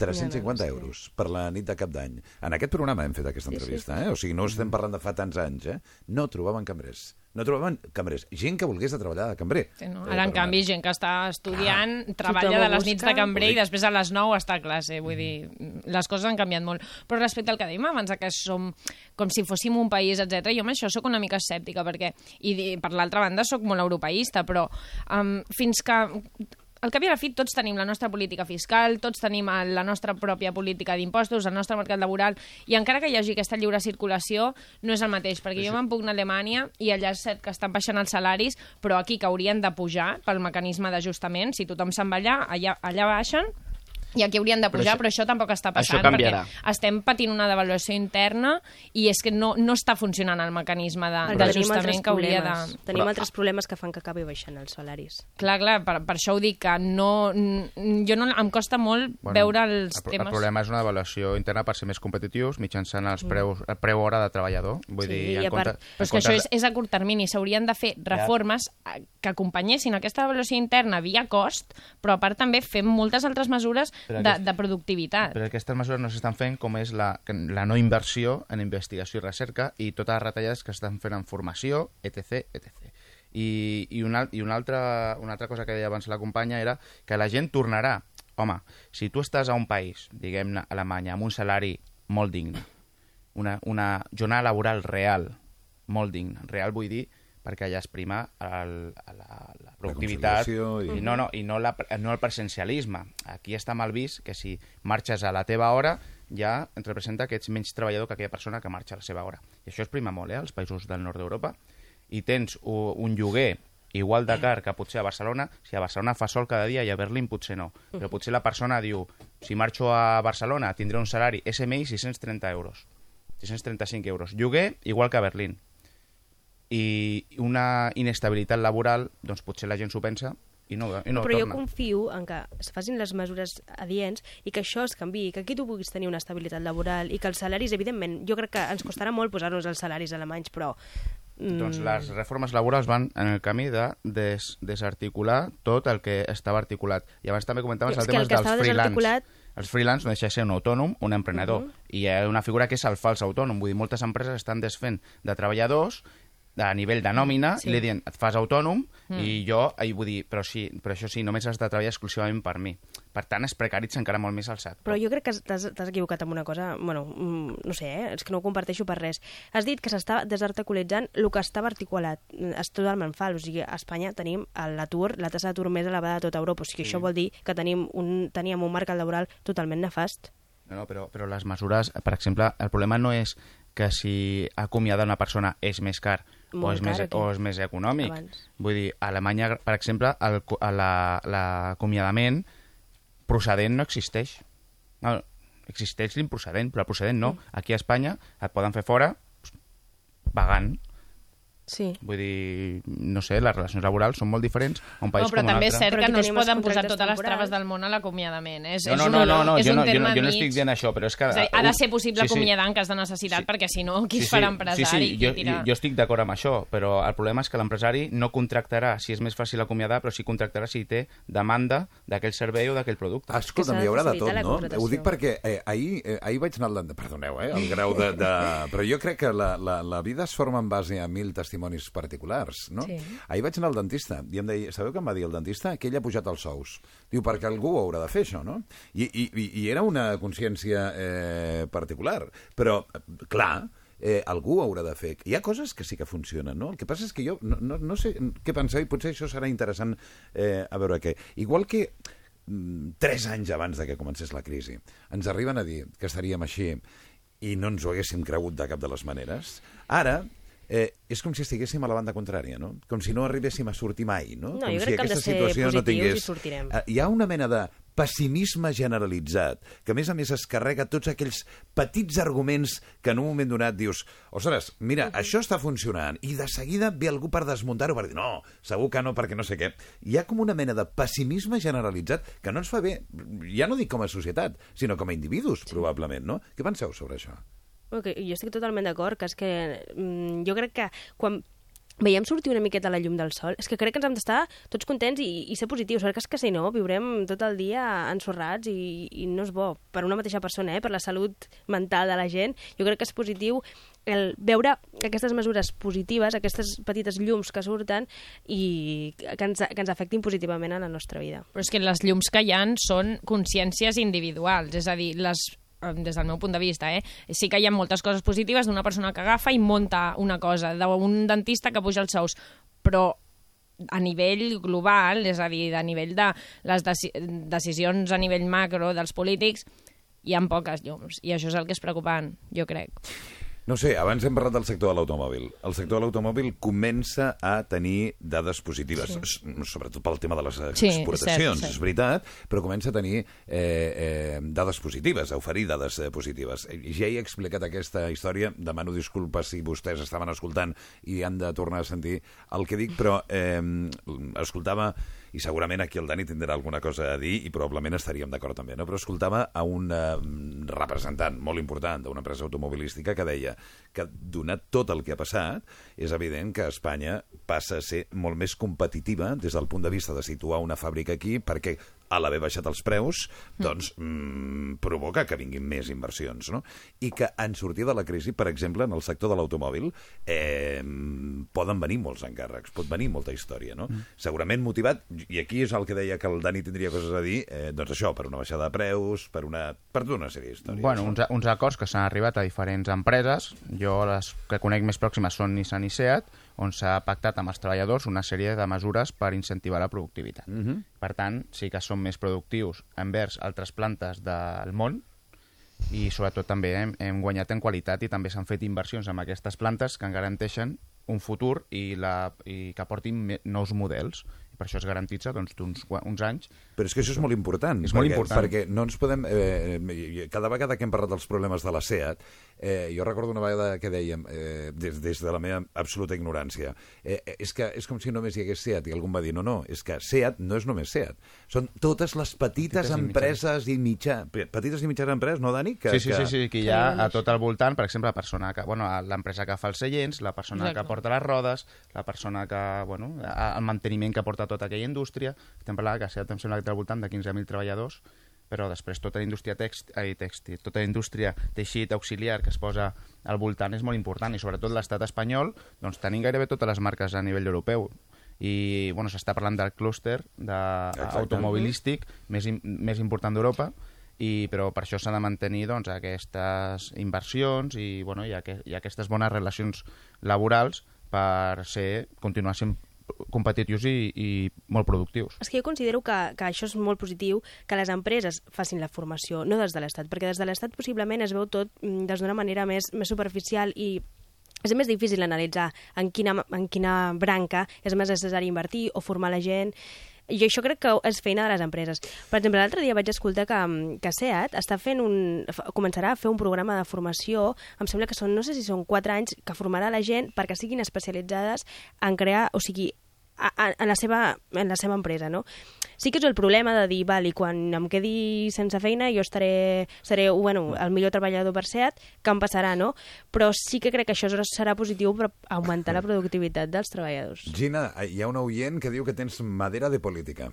350 Ja, doncs, euros per la nit de cap d'any. En aquest programa hem fet aquesta Sí, sí. entrevista, eh? O sigui, no estem parlant de fa tants anys, eh? No trobaven cambrers. No trobaven cambrers. Gent que volgués de treballar de cambrer. Sí, no? Eh, Ara, en canvi, gent que està estudiant, Tothom treballa de les nits de cambrer i després a les 9 està a classe. Vull dir, les coses han canviat molt. Però respecte al que dèiem abans, que som com si fóssim un país, etc. jo amb això sóc una mica escèptica, perquè, i per l'altra banda sóc molt europeista, però um, fins que al cap i a la fi tots tenim la nostra política fiscal, tots tenim eh, la nostra pròpia política d'impostos, el nostre mercat laboral, i encara que hi hagi aquesta lliure circulació, no és el mateix, perquè jo me'n puc anar a Alemanya i allà és cert que estan baixant els salaris, però aquí que haurien de pujar pel mecanisme d'ajustament, si tothom se'n va allà, allà, allà baixen, i aquí haurien de Però pujar, això- però això tampoc està això passant, canviarà. perquè estem patint una devaluació interna i és que no, no està funcionant el mecanisme d'ajustament que hauria de... Tenim altres problemes que fan que acabi baixant els salaris. Clar, clar, per, per això ho dic, que no, jo no, em costa molt bueno, veure els el, temes... El problema és una avaluació interna per ser més competitius mitjançant els preus, el preu hora de treballador. Vull Mm. Sí, dir, i en a part- compte, Però és que això és, és a curt termini, s'haurien de fer reformes eh, que acompanyessin aquesta avaluació interna via cost, però a part també fem moltes altres mesures Però de, aquest- de productivitat. Però aquestes mesures no s'estan fent com és la, la no inversió en investigació i recerca i totes les retallades que estan fent en formació, etc. etc. I, i, una, i una, altra, una altra cosa que deia abans la companya era que la gent tornarà. Home, si tu estàs a un país, diguem-ne Alemanya, amb un salari molt digne, una, una jornada laboral real, molt digna, real vull dir perquè allà es prima el, la, la productivitat conciliació i- i... no, no, i no, la, no el presencialisme. Aquí està mal vist que si marxes a la teva hora ja et representa que ets menys treballador que aquella persona que marxa a la seva hora. I això es prima molt, eh, als països del nord d'Europa. I tens un lloguer igual de car que potser a Barcelona, si a Barcelona fa sol cada dia i a Berlín potser no. Però potser la persona diu, si marxo a Barcelona tindré un salari SMI 630 euros. 635 euros. Lloguer igual que a Berlín. I una inestabilitat laboral, doncs potser la gent s'ho pensa i no, i no però jo torna. confio en que es facin les mesures adients i que això es canvi, que aquí tu puguis tenir una estabilitat laboral i que els salaris, evidentment, jo crec que ens costarà molt posar-nos els salaris alemanys, però... mm, Doncs les reformes laborals van en el camí de des, desarticular tot el que estava articulat. I abans també comentaves el tema dels freelance. Els freelance no deixa de ser un autònom, un emprenedor. Mhm. I hi ha una figura que és el fals autònom. Vull dir, moltes empreses estan desfent de treballadors a nivell de nòmina Sí. i li diuen, et fas autònom Mm. i jo, i vull dir, però sí, però això sí, només has de treballar exclusivament per mi. Per tant, es precaritza encara molt més el SAT. Però jo crec que t'has t'has equivocat amb una cosa, bueno, mm, no sé, eh? és que no ho comparteixo per res. Has dit que s'està desarticulitzant el que estava articulat. És totalment fals. O sigui, a Espanya tenim l'atur, la tassa d'atur més elevada de tota Europa. O sigui, Sí. això vol dir que tenim un, teníem un mercat laboral totalment nefast. No, no, però, però les mesures, per exemple, el problema no és que si acomiadar una persona és més car o Molt és, més, aquí. o és més econòmic. Abans. Vull dir, a Alemanya, per exemple, l'acomiadament procedent no existeix. No, existeix l'improcedent, però el procedent no. Aquí a Espanya et poden fer fora pagant. Sí. Vull dir, no sé, les relacions laborals són molt diferents a un país No, però com un també és altre. cert que no es poden posar totes les traves del món a l'acomiadament. És, No, és no, un, no, no, no, és jo un no, jo no, jo no estic dient això, però és que... És a dir, ha de ser possible Sí, sí. acomiadar en cas de necessitat, Sí. perquè si no, qui Sí, es farà sí, empresari? Sí, sí, jo, tira... jo estic d'acord amb això, però el problema és que l'empresari no contractarà si és més fàcil acomiadar, però sí contractarà si té demanda d'aquell servei o d'aquell producte. Escolta'm, s'ha hi haurà de tot, no? Ho dic perquè eh, ahir, eh, ahir vaig anar. Perdoneu, eh, el grau de... de... Però jo crec que la, la, la vida es forma en base a mil testimonis particulars, no? Sí. Ahir vaig anar al dentista i em deia... Sabeu què em va dir el dentista? Que ell ha pujat els sous. Diu, perquè algú ho haurà de fer, això, no? I, i, i- era una consciència eh, particular. Però, eh, clar, eh, algú haurà de fer. Hi ha coses que sí que funcionen, no? El que passa és que jo no, no, no sé què penseu, i potser això serà interessant eh, a veure què. Igual que mm, tres anys abans de que comencés la crisi, ens arriben a dir que estaríem així i no ens ho haguéssim cregut de cap de les maneres. Ara, eh, és com si estiguéssim a la banda contrària, no? Com si no arribéssim a sortir mai, no? No, com jo si crec que hem de aquesta ser situació no tingués... i sortirem. Eh, Hi ha una mena de pessimisme generalitzat, que a més a més es carrega tots aquells petits arguments que en un moment donat dius ostres, mira, això està funcionant, i de seguida ve algú per desmuntar-ho, per dir, no, segur que no, perquè no sé què. Hi ha com una mena de pessimisme generalitzat que no ens fa bé, ja no dic com a societat, sinó com a individus, probablement, no? Què penseu sobre això? Okay, jo estic totalment d'acord, que és que mm, jo crec que quan veiem sortir una miqueta la llum del sol, és que crec que ens hem d'estar tots contents i, i ser positius, perquè és que si no viurem tot el dia ensorrats i, i no és bo per una mateixa persona, eh? per la salut mental de la gent. Jo crec que és positiu el veure aquestes mesures positives, aquestes petites llums que surten i que ens, que ens afectin positivament en la nostra vida. Però és que les llums que hi han són consciències individuals, és a dir, les des del meu punt de vista, eh? sí que hi ha moltes coses positives d'una persona que agafa i monta una cosa, d'un dentista que puja els sous, però a nivell global, és a dir, a nivell de les deci decisions a nivell macro dels polítics, hi ha poques llums, i això és el que és preocupant, jo crec. No sé, abans hem parlat del sector de l'automòbil. El sector de l'automòbil comença a tenir dades positives, sí. sobretot pel tema de les Sí, exportacions, cert, cert. és veritat, però comença a tenir eh, eh, dades positives, a oferir dades eh, positives. Eh, Ja he explicat aquesta història, demano disculpes si vostès estaven escoltant i han de tornar a sentir el que dic, però eh, escoltava i segurament aquí el Dani tindrà alguna cosa a dir i probablement estaríem d'acord també, no? però escoltava a un eh, representant molt important d'una empresa automobilística que deia que donat tot el que ha passat, és evident que Espanya passa a ser molt més competitiva des del punt de vista de situar una fàbrica aquí perquè a l'haver baixat els preus, doncs mm, provoca que vinguin més inversions, no? I que en sortir de la crisi, per exemple, en el sector de l'automòbil, eh, poden venir molts encàrrecs, pot venir molta història, no? Mm. Segurament motivat, i aquí és el que deia que el Dani tindria coses a dir, eh, doncs això, per una baixada de preus, per una, per tota una sèrie d'històries. Bueno, uns, uns acords que s'han arribat a diferents empreses. Jo les que conec més pròximes són Nissan i Seat, on s'ha pactat amb els treballadors una sèrie de mesures per incentivar la productivitat. Mm -hmm. Per tant, sí que són més productius envers altres plantes del món i sobretot també hem, hem guanyat en qualitat i també s'han fet inversions en aquestes plantes que en garanteixen un futur i, la, i que aportin nous models. I per això es garantitza doncs, uns, uns anys Però és que això és molt important. És molt perquè, important. Perquè no ens podem... Eh, eh, cada vegada que hem parlat dels problemes de la SEAT, eh, jo recordo una vegada que dèiem, eh, des, des de la meva absoluta ignorància, eh, eh, és que és com si només hi hagués SEAT, i algú em va dir, no, no, és que SEAT no és només SEAT. Són totes les petites, Petites i empreses i mitjà... Petites i mitjanes empreses, no, Dani? Que, sí, sí, que... sí, sí, que hi ha a tot al voltant, per exemple, la persona que, bueno, l'empresa que fa els seients, la persona Exacte. que porta les rodes, la persona que, bueno, el manteniment que porta tota aquella indústria. Estem parlant que Seat em sembla té al voltant de 15.000 treballadors, però després tota la indústria text, ai, tèxtil, tota la indústria teixit auxiliar que es posa al voltant és molt important i sobretot l'estat espanyol, doncs tenim gairebé totes les marques a nivell europeu. I bueno, s'està parlant del clúster de automobilístic més, més important d'Europa i, però per això s'ha de mantenir doncs, aquestes inversions i, bueno, i, aqu i aquestes bones relacions laborals per ser, continuar sent competitius i, i molt productius. És que jo considero que, que això és molt positiu, que les empreses facin la formació, no des de l'Estat, perquè des de l'Estat possiblement es veu tot mm, des d'una manera més, més superficial i és més difícil analitzar en quina, en quina branca és més necessari invertir o formar la gent. I això crec que és feina de les empreses. Per exemple, l'altre dia vaig escoltar que, mm, que SEAT està fent un, començarà a fer un programa de formació, em sembla que són, no sé si són 4 anys, que formarà la gent perquè siguin especialitzades en crear, o sigui, a, a, en, la seva, en la seva empresa, no? Sí que és el problema de dir, val, i quan em quedi sense feina jo estaré, seré bueno, el millor treballador per SEAT, que em passarà, no? Però sí que crec que això serà positiu per augmentar la productivitat dels treballadors. Gina, hi ha un oient que diu que tens madera de política.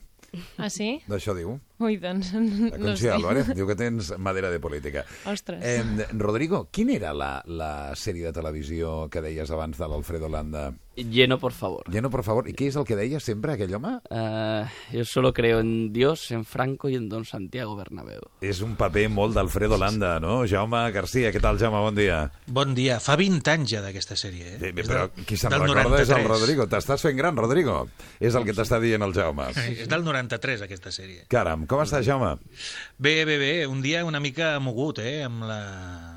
Ah, sí? D'això diu. Ui, doncs... La No Conxita sé. Álvarez diu que tens madera de política. Ostres. Eh, Rodrigo, quina era la, la sèrie de televisió que deies abans de l'Alfredo Landa? Lleno, por favor. Lleno, por favor. I què és el que deia sempre aquell home? Eh, yo solo creo en Dios, en Franco y en Don Santiago Bernabéu. És un paper molt d'Alfredo Landa, no? Jaume Garcia, què tal, Jaume? Bon dia. Bon dia. Fa 20 anys ja d'aquesta sèrie, eh? Bé, bé, És però del- qui se'n recorda és el 93. Rodrigo. T'estàs fent gran, Rodrigo. És el que t'està dient el Jaume. És del 93, aquesta sèrie. Caram, com estàs, Jaume? Bé, bé, bé. Un dia una mica mogut, eh? Amb, la...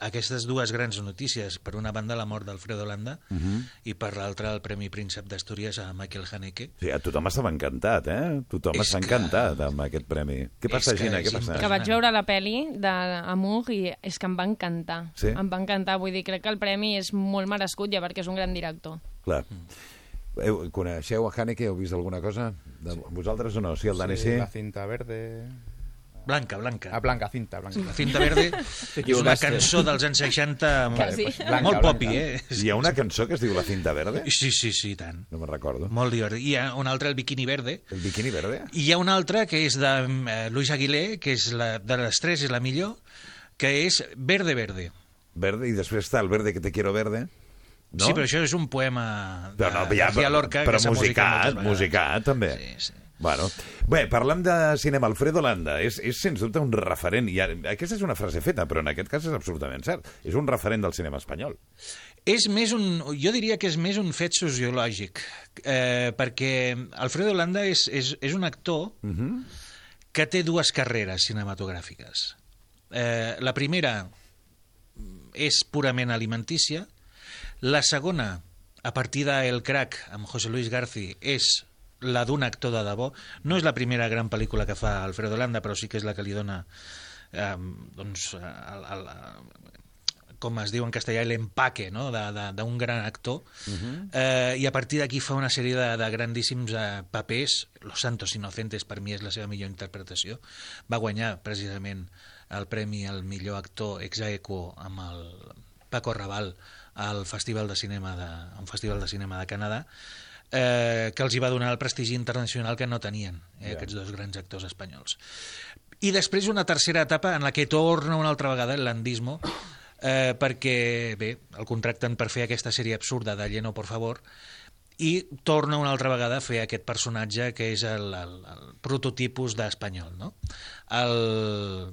aquestes dues grans notícies. Per una banda, la mort d'Alfredo Landa Mhm. i per l'altra, el Premi Príncep d'Astúries a Michael Haneke. Sí, a tothom estava encantat, eh? Tothom està que- encantat amb aquest premi. Què passa, És que Gina? Què passa? Que vaig veure la peli d'Amour i és que em va encantar. Sí? Em va encantar, vull dir, crec que el premi és molt merescut ja perquè és un gran director. Clar. Heu, coneixeu a Haneke? Heu vist alguna cosa? De vosaltres o no? Sí, el Dani sí? La cinta verde... Blanca, blanca. Ah, blanca, cinta, blanca. La cinta verde és una cançó dels anys 60 Quasi. molt, Blanca, molt blanca. popi, eh? Hi ha una cançó que es diu La cinta verde? Sí, sí, sí, tant. No me'n recordo. Molt divertit. Hi ha un altre, el Bikini Verde. El Bikini verde? I hi ha un altre que és de eh, Luis Aguilé, que és la, de les tres és la millor, que és Verde Verde. Verde, i després està el verde que te quiero verde. No? Sí, però això és un poema de Però, no, ja, García Lorca però que s'ha musicat musicat, també. Sí, sí. Bueno, bé, parlem de cinema. Alfredo Landa és, és sens dubte un referent. I aquesta és una frase feta, però en aquest cas és absolutament cert. És un referent del cinema espanyol. És més un, jo diria que és més un fet sociològic, eh, perquè Alfredo Landa és, és, és un actor Uh -huh. que té dues carreres cinematogràfiques. Eh, la primera és purament alimentícia, la segona, a partir d'El Crack, amb José Luis Garci, és la d'un actor de debò. No és la primera gran pel·lícula que fa Alfredo Landa, però sí que és la que li dona eh, doncs, el, el, com es diu en castellà, l'empaque no? d'un gran actor, eh, i a partir d'aquí fa una sèrie de, de grandíssims eh, papers. Los Santos Inocentes, per mi, és la seva millor interpretació. Va guanyar, precisament, el premi al millor actor ex aequo amb el Paco Raval al Festival de Cinema de, un Festival de Cinema de Canadà, eh, que els hi va donar el prestigi internacional que no tenien eh, Ja. aquests dos grans actors espanyols. I després una tercera etapa en la que torna una altra vegada el landismo, eh, perquè, bé, el contracten per fer aquesta sèrie absurda de Lleno, por favor, i torna una altra vegada a fer aquest personatge que és el, el, el prototipus d'espanyol, no? El,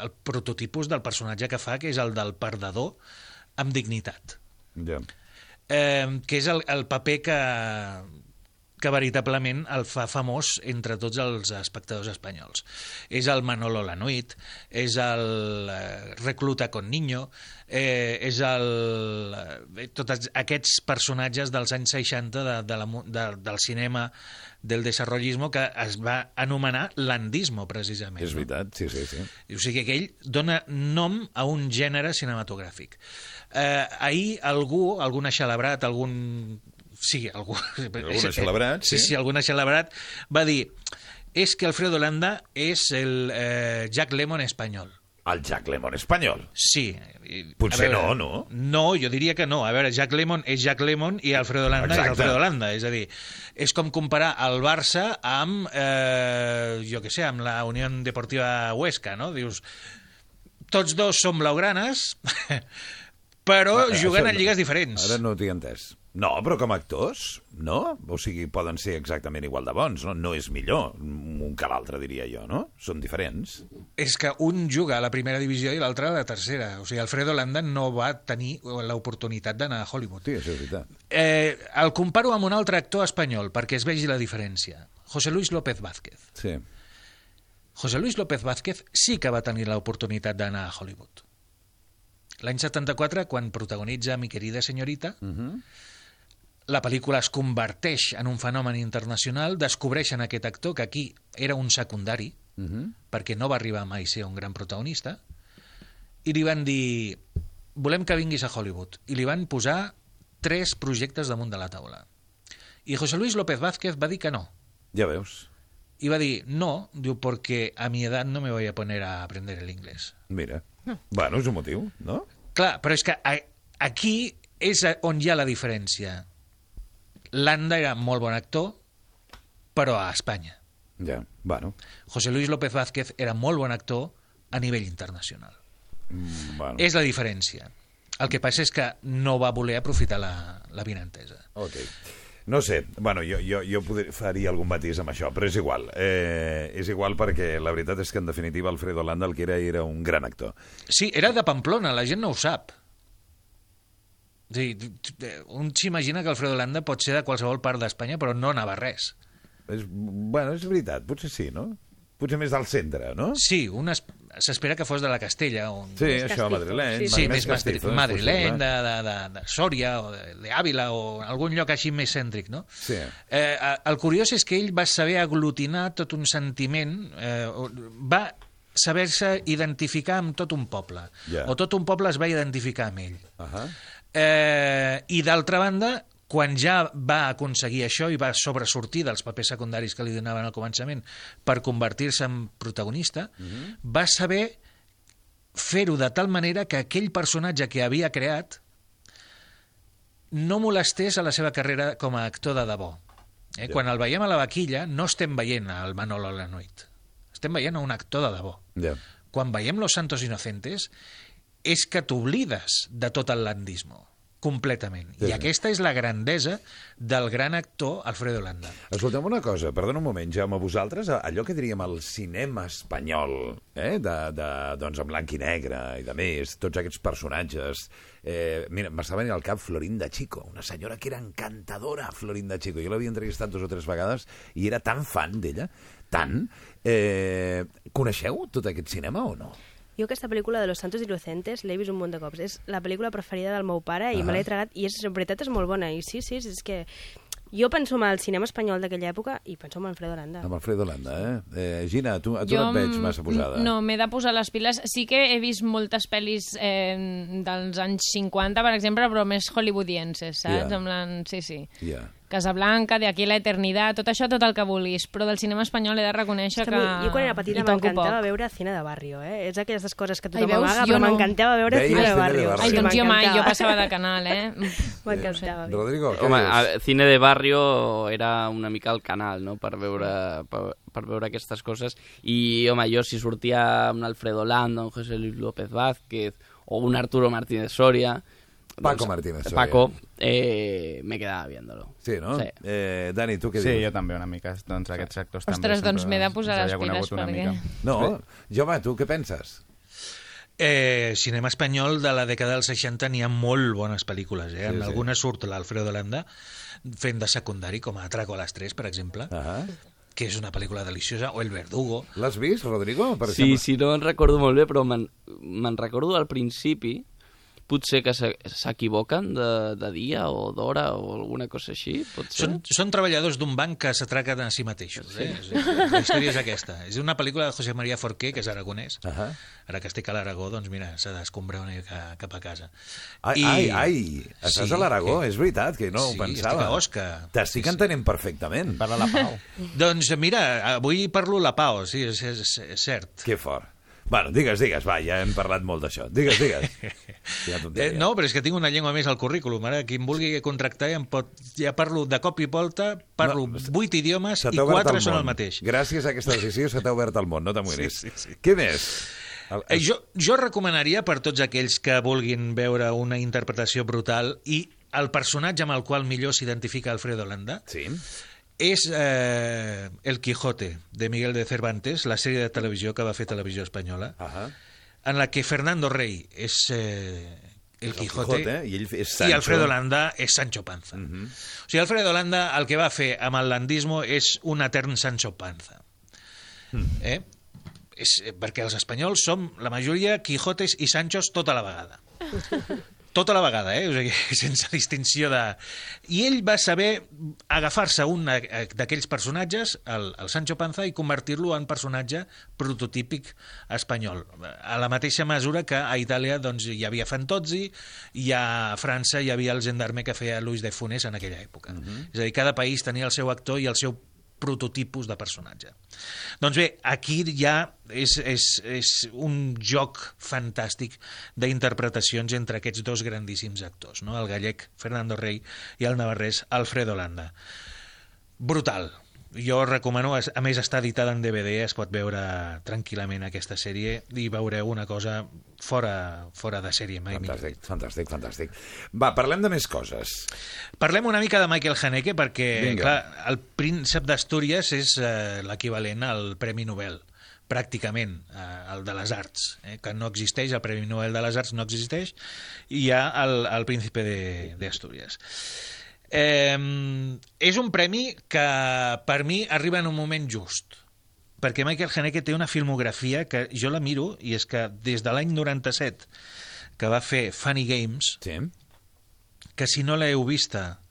el prototipus del personatge que fa, que és el del perdedor amb dignitat Ja. Eh, que és el, el paper que, que veritablement el fa famós entre tots els espectadors espanyols. És el Manolo Lanuit, és el eh, Recluta con Niño, eh, és el... Eh, tots aquests personatges dels anys 60 de, de la, de, del cinema del desarrollismo que es va anomenar landismo, precisament. És veritat, sí, sí, sí. O sigui que ell dona nom a un gènere cinematogràfic. Eh, ahir algú, algun celebrat, algun... Sí, algú... Algun celebrat, sí. sí. Sí, algun celebrat va dir és que Alfredo Landa és el eh, Jack Lemmon espanyol. El Jack Lemmon espanyol. Sí. Potser veure, no, no? No, jo diria que no. A veure, Jack Lemmon és Jack Lemmon i Alfredo Landa Exacte. és Alfredo Landa. És a dir, és com comparar el Barça amb, eh, jo què sé, amb la Unió Deportiva Huesca, no? Dius, tots dos som blaugranes, però Ah, juguen en lligues diferents. Ara no t'hi entès. No, però com a actors, no? O sigui, poden ser exactament igual de bons, no? No és millor un que l'altre, diria jo, no? Són diferents. És que un juga a la primera divisió i l'altre a la tercera. O sigui, Alfredo Landa no va tenir l'oportunitat d'anar a Hollywood. Sí, això és veritat. Eh, el comparo amb un altre actor espanyol perquè es vegi la diferència. José Luis López Vázquez. Sí. José Luis López Vázquez sí que va tenir l'oportunitat d'anar a Hollywood. L'any 74, quan protagonitza Mi querida senyorita, Uh -huh. la pel·lícula es converteix en un fenomen internacional, descobreixen aquest actor que aquí era un secundari, Uh -huh. perquè no va arribar mai a ser un gran protagonista, i li van dir, volem que vinguis a Hollywood. I li van posar tres projectes damunt de la taula. I José Luis López Vázquez va dir que no. Ja veus. I va dir, no, diu, porque a mi edad no me voy a poner a aprender el inglés. Mira. Bueno, és un motiu, no? Clar, però és que a, aquí és on hi ha la diferència. Landa era molt bon actor, però a Espanya. Ja, bueno. José Luis López Vázquez era molt bon actor a nivell internacional. Mm, bueno. És la diferència. El que passa és que no va voler aprofitar la, la vinentesa. Ok. No sé, bueno, jo, jo, jo poder, faria algun matís amb això, però és igual. Eh, és igual perquè la veritat és que, en definitiva, Alfredo Landa el que era era un gran actor. Sí, era de Pamplona, la gent no ho sap. Sí, un s'imagina que Alfredo Landa pot ser de qualsevol part d'Espanya, però no anava res. És, bueno, és veritat, potser sí, no? Potser més del centre, no? Sí, un es- s'espera que fos de la Castella. On... Sí, Més això, madrileny, Sí, sí, més més castizo, és madrileny, de, de, de, de Sòria, o de, de Àvila, o algun lloc així més cèntric, no? Sí. Eh, el curiós és que ell va saber aglutinar tot un sentiment, eh, va saber-se identificar amb tot un poble, Ja. o tot un poble es va identificar amb ell. Uh -huh. Eh, I d'altra banda, quan ja va aconseguir això i va sobresortir dels papers secundaris que li donaven al començament per convertir-se en protagonista, va saber fer-ho de tal manera que aquell personatge que havia creat no molestés a la seva carrera com a actor de debò. Eh? Ja. Quan el veiem a la vaquilla, no estem veient el Manolo Lanoit. Estem veient a un actor de debò. Ja. Quan veiem Los Santos Inocentes, és que t'oblides de tot el landismo completament. Sí, I aquesta és la grandesa del gran actor Alfredo Landa. Escolteu una cosa, perdona un moment, Jaume, vosaltres, allò que diríem el cinema espanyol, eh, de, de, doncs, en blanc i negre i de més, tots aquests personatges... Eh, mira, m'està venint al cap Florinda Chico, una senyora que era encantadora, Florinda Chico. Jo l'havia entrevistat dos o tres vegades i era tan fan d'ella, tant. Eh, coneixeu tot aquest cinema o no? Jo aquesta pel·lícula de Los Santos Inocentes l'he vist un munt de cops. És la pel·lícula preferida del meu pare i Ah. me l'he tragat i és, en veritat és molt bona. I sí, sí, és que jo penso en el cinema espanyol d'aquella època i penso en Alfredo Landa. Amb Alfredo Landa, eh? eh Gina, tu, a tu no et veig massa posada. No, m'he de posar les piles. Sí que he vist moltes pel·lis eh, dels anys 50, per exemple, però més hollywoodienses, saps? Ja. En plan, sí, sí. Ja. Casablanca, De aquí a la eternitat, tot això, tot el que vulguis. Però del cinema espanyol he de reconèixer que jo quan era petita m'encantava veure cine de barrio, eh? És d'aquestes coses que Ai, tothom veus? amaga, però no. m'encantava veure Veies cine de cine de barrio. Ai, Sí, doncs jo mai, jo passava de canal, eh? M'encantava. Rodrigo, què Home, a, cine de barrio era una mica el canal, no?, per veure, per, per veure aquestes coses. I, home, jo si sortia un Alfredo Landa, un José Luis López Vázquez o un Arturo Martínez Soria... Paco Martínez Soria. Paco, eh, me quedaba viéndolo. Sí, no? Sí. Eh, Dani, tu què Sí, dius? jo també una mica. Doncs aquests actors també Ostres, doncs m'he de posar les piles una perquè... mica. No, Jaume, tu què penses? Eh, cinema espanyol de la dècada dels 60 n'hi ha molt bones pel·lícules. Eh? Sí, en sí. algunes surt l'Alfredo Landa fent de secundari, com a Atraco a les 3, per exemple, Ah que és una pel·lícula deliciosa, o El Verdugo. L'has vist, Rodrigo? Per Sí, exemple? sí, no en recordo molt bé, però me'n me'n recordo al principi, potser que s'e- s'equivoquen de, de dia o d'hora o alguna cosa així, pot ser? Són, són treballadors d'un banc que s'atraquen a si mateixos. Eh? Sí. La història és aquesta. És una pel·lícula de José María Forqué, que és aragonès. Uh -huh. Ara que estic a l'Aragó, doncs mira, s'ha d'escombrar una mica cap a casa. Ai, I- ai, ai, estàs Sí, a l'Aragó, que- és veritat, que no Sí, ho pensava. estic a Osca. T'estic entenent perfectament. Parla la Pau. Doncs mira, avui parlo la Pau, sí, és, és, és cert. Que fort. Bueno, digues, digues, va, ja hem parlat molt d'això. Digues, digues. Quina Eh, no, però és que tinc una llengua més al currículum. Ara, qui em vulgui contractar ja, em pot... ja parlo de cop i volta, parlo No, vuit idiomes Se i quatre el són el mateix. Gràcies a aquesta decisió se t'ha obert el món, no t'amoïnis. Sí, sí, sí. Què més? El, Eh, jo, jo recomanaria per tots aquells que vulguin veure una interpretació brutal i el personatge amb el qual millor s'identifica Alfredo Landa Sí. És eh, El Quijote, de Miguel de Cervantes, la sèrie de televisió que va fer Televisió Espanyola, Ahà. en la que Fernando Rey és eh, El Quijote, Quijote, i ell és i Sancho. Alfredo Landa és Sancho Panza. Mhm. O sigui, Alfredo Landa el que va fer amb el landismo és un etern Sancho Panza. Mm. Eh? És, eh, perquè els espanyols som, la majoria, Quijotes i Sanchos tota la vegada. tota la vegada, eh? o sigui, sense distinció de... I ell va saber agafar-se un d'aquells personatges, el, el Sancho Panza, i convertir-lo en personatge prototípic espanyol. A la mateixa mesura que a Itàlia doncs, hi havia Fantozzi i a França hi havia el gendarme que feia Luis de Funes en aquella època. Uh -huh. És a dir, cada país tenia el seu actor i el seu prototipus de personatge. Doncs bé, aquí ja és, és, és un joc fantàstic d'interpretacions entre aquests dos grandíssims actors, no? el gallec Fernando Rey i el navarrès Alfredo Landa. Brutal, jo recomano, a més està editada en DVD, es pot veure tranquil·lament aquesta sèrie i veureu una cosa fora, fora de sèrie. Mai fantàstic, millor. fantàstic, fantàstic. Va, parlem de més coses. Parlem una mica de Michael Haneke perquè, Vinga. clar, el príncep d'Astúries és eh, l'equivalent al Premi Nobel pràcticament, eh, el de les arts, eh, que no existeix, el Premi Nobel de les Arts no existeix, i hi ha el, el príncipe d'Astúries. Eh, és un premi que per mi arriba en un moment just perquè Michael Haneke té una filmografia que jo la miro i és que des de l'any 97 que va fer Funny Games sí. que si no l'heu vista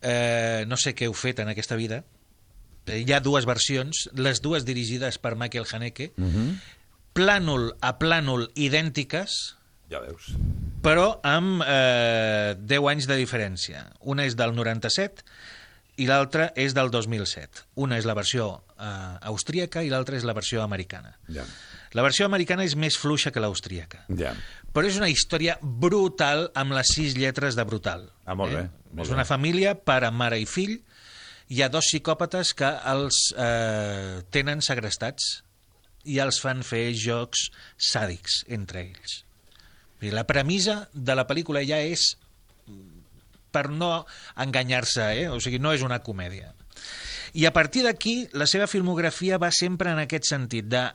eh, no sé què heu fet en aquesta vida hi ha dues versions les dues dirigides per Michael Haneke uh -huh. plànol a plànol idèntiques ja veus. Però amb eh, 10 anys de diferència. Una és del 97 i l'altra és del 2007. Una és la versió eh, austríaca i l'altra és la versió americana. Ja. La versió americana és més fluixa que l'austríaca. Ja. Però és una història brutal amb les sis lletres de brutal. Ah, molt eh? bé. Molt és una bé. família, pare, mare i fill. Hi ha dos psicòpates que els eh, tenen segrestats i els fan fer jocs sàdics entre ells. La premissa de la pel·lícula ja és per no enganyar-se, eh? o sigui, no és una comèdia. I a partir d'aquí, la seva filmografia va sempre en aquest sentit, de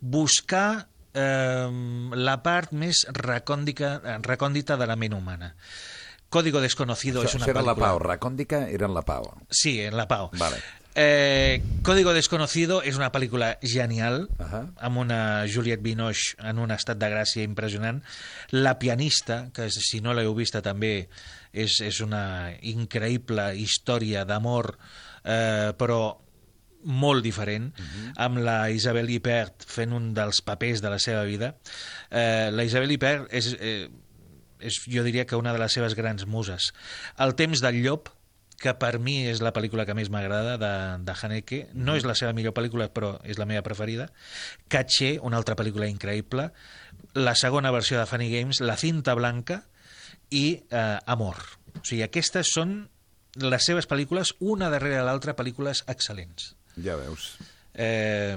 buscar eh, la part més recòndica, recòndita de la ment humana. Código Desconocido Això, és una això era pel·lícula... la Pau, Recòndica era en la Pau. Sí, en la Pau. Vale. Eh, Código Desconocido és una pel·lícula genial, uh -huh. amb una Juliette Binoche en un estat de gràcia impressionant. La pianista, que si no l'heu vista també és, és una increïble història d'amor, eh, però molt diferent, uh -huh. amb la Isabelle Huppert fent un dels papers de la seva vida. Eh, la Isabelle Huppert és, eh, és, jo diria que una de les seves grans muses. El temps del llop, que per mi és la pel·lícula que més m'agrada de, de Haneke. No és la seva millor pel·lícula, però és la meva preferida. Caché, una altra pel·lícula increïble. La segona versió de Funny Games, La cinta blanca i eh, Amor. O sigui, aquestes són les seves pel·lícules, una darrere l'altra, pel·lícules excel·lents. Ja veus. Eh,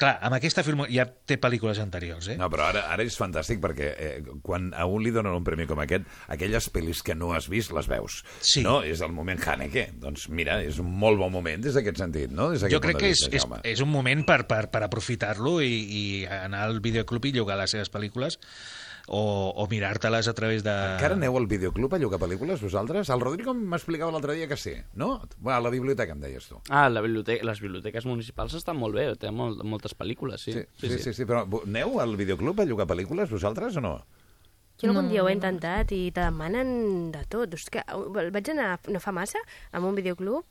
clar, amb aquesta film ja té pel·lícules anteriors, eh? No, però ara, ara és fantàstic perquè eh, quan a un li donen un premi com aquest, aquelles pel·lis que no has vist les veus. Sí. No? És el moment Haneke. Doncs mira, és un molt bon moment des d'aquest sentit, no? Des Jo crec que és, vista, és, Jaume. és un moment per, per, per aprofitar-lo i, i anar al videoclub i llogar les seves pel·lícules o, o mirar-te-les a través de... Encara aneu al videoclub a llogar pel·lícules, vosaltres? El Rodrigo m'explicava l'altre dia que sí, no? Va, a la biblioteca, em deies tu. Ah, la biblioteca, les biblioteques municipals estan molt bé, té molt, moltes pel·lícules, sí. Sí, sí, sí, sí, però vo- aneu al videoclub a llogar pel·lícules, vosaltres, o no? Jo algun dia ho he intentat i te demanen de tot. És que uh, vaig anar no fa massa a un videoclub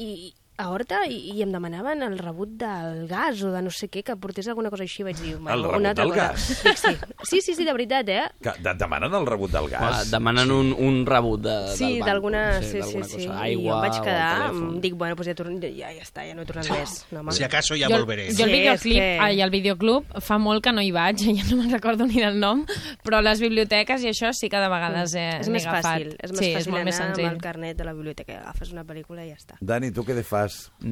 i a Horta i, i em demanaven el rebut del gas o de no sé què, que portés alguna cosa així. Vaig dir, El rebut una del cosa. gas? Sí. sí, sí, sí, de veritat, eh? Que de demanen el rebut del gas. demanen un, un rebut de, Sí, del banc, Sí, sé, sí, d'alguna sí. cosa, I aigua jo em vaig quedar, dic, bueno, pues ja, torno, ja, ja està, ja no he tornat més. No. Si acaso ja jo, volveré. Jo el Sí, videoclip és que- que... i el videoclub fa molt que no hi vaig, ja no me'n recordo ni del nom, però les biblioteques i això sí que de vegades eh, és n'he més agafat. fàcil, és més sí, fàcil és molt anar més amb senzill. el carnet de la biblioteca, agafes una pel·lícula i ja està. Dani, tu què de fas?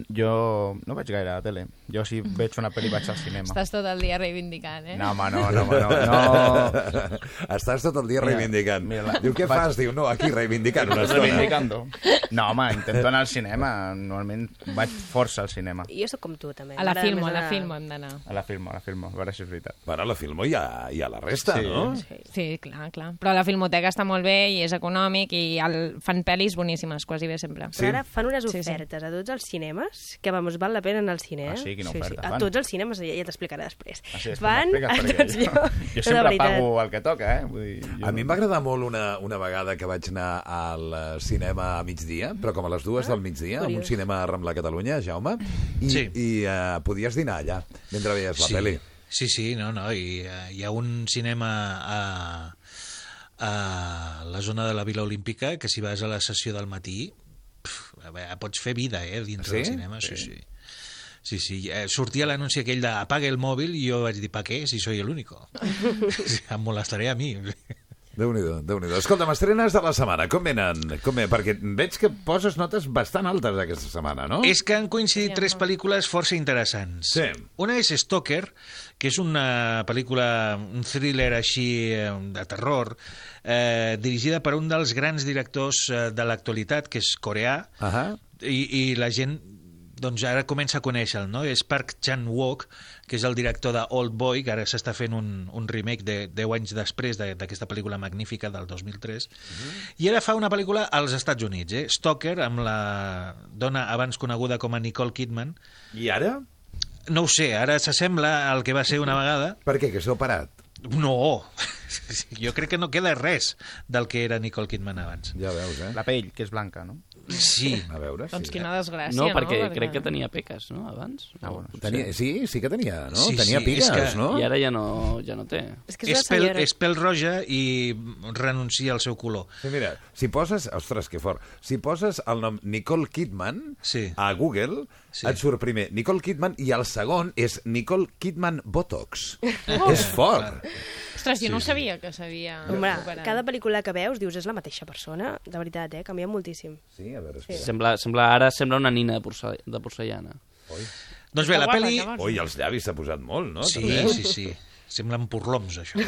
Jo no vaig gaire a la tele. Jo si veig una pel·li vaig al cinema. Estàs tot el dia reivindicant, eh? No, home, no, no, home, no. no. Estàs tot el dia Mira, reivindicant. mira, la- Diu, què vaig- fas? Diu, no, aquí reivindicant una estona. Reivindicando. No, home, intento anar al cinema. Normalment vaig força al cinema. I jo sóc com tu, també. A la Filmo, a la Filmo hem d'anar. A la filmo, a la filmo, a veure si és veritat. Bueno, a la Filmo hi ha, hi ha la resta, Sí. no? Sí, clar, clar. Però la filmoteca està molt bé i és econòmic i el, fan pel·lis boníssimes, quasi bé sempre. Però ara fan unes Sí, sí. ofertes a tots els als cinemes, que vamos, val la pena anar al cine, eh? Ah, sí? Quina sí, oferta A fan? tots els cinemes, ja, ja t'explicaré després. Ah, sí, després Van a tots jo, jo De sempre pago el que toca, eh? Vull dir, jo... A mi em va agradar molt una, una vegada que vaig anar al eh, cinema a migdia, però com a les dues del migdia, a un curiós. cinema a Rambla, Catalunya, Jaume, i, Sí. i uh, podies dinar allà, mentre veies la sí. pel·li. Sí, sí, no, no, i eh, hi ha un cinema a, a la zona de la Vila Olímpica que si vas a la sessió del matí a pots fer vida, eh, dintre Sí? del cinema, sí, Sí. sí. Sí, sí, eh, sortia l'anunci aquell de apague el mòbil i jo vaig dir, pa què, si soy el único? Sí, em molestaré a mi. Déu-n'hi-do, déu nhi déu Escolta, estrenes de la setmana, com venen? Com ve? Perquè veig que poses notes bastant altes aquesta setmana, no? És que han coincidit tres pel·lícules força interessants. Sí. Una és Stalker, que és una pel·lícula, un thriller així eh, de terror, eh, dirigida per un dels grans directors eh, de l'actualitat, que és coreà, Ahà. i, i la gent doncs ara comença a conèixer-lo, no? És Park Chan-wook, que és el director de Old Boy, que ara s'està fent un, un remake de 10 anys després de- d'aquesta pel·lícula magnífica del 2003, i ara fa una pel·lícula als Estats Units, eh? Stalker, amb la dona abans coneguda com a Nicole Kidman. I ara? No ho sé, ara s'assembla al que va ser una vegada. Per què? Que s'ha operat? No, jo crec que no queda res del que era Nicole Kidman abans. Ja veus, eh? La pell, que és blanca, no? Sí. A veure, Doncs sí. quina desgràcia, No, no? perquè crec que tenia peques, no, abans? Ah, bueno, Tenia, sí, sí que tenia, no? Sí, tenia sí, piques, és que- no? I ara ja no, ja no té. És que és És pel, és pel roja i renuncia al seu color. Sí, mira, si poses... Ostres, que fort. Si poses el nom Nicole Kidman Sí. a Google, Sí. et surt primer Nicole Kidman i el segon és Nicole Kidman Botox. Oh. és fort. Ostres, jo no sabia que s'havia Home, operat. cada pel·lícula que veus dius és la mateixa persona, de veritat, eh? Canvia moltíssim. Sí, a veure, Sí. Sembla, sembla, ara sembla una nina de, porce, de porcellana. Doncs bé, la guapa, pel·li... vols? Ui, els llavis s'ha posat molt, no? Sí, També? sí, sí. Semblen purloms, això.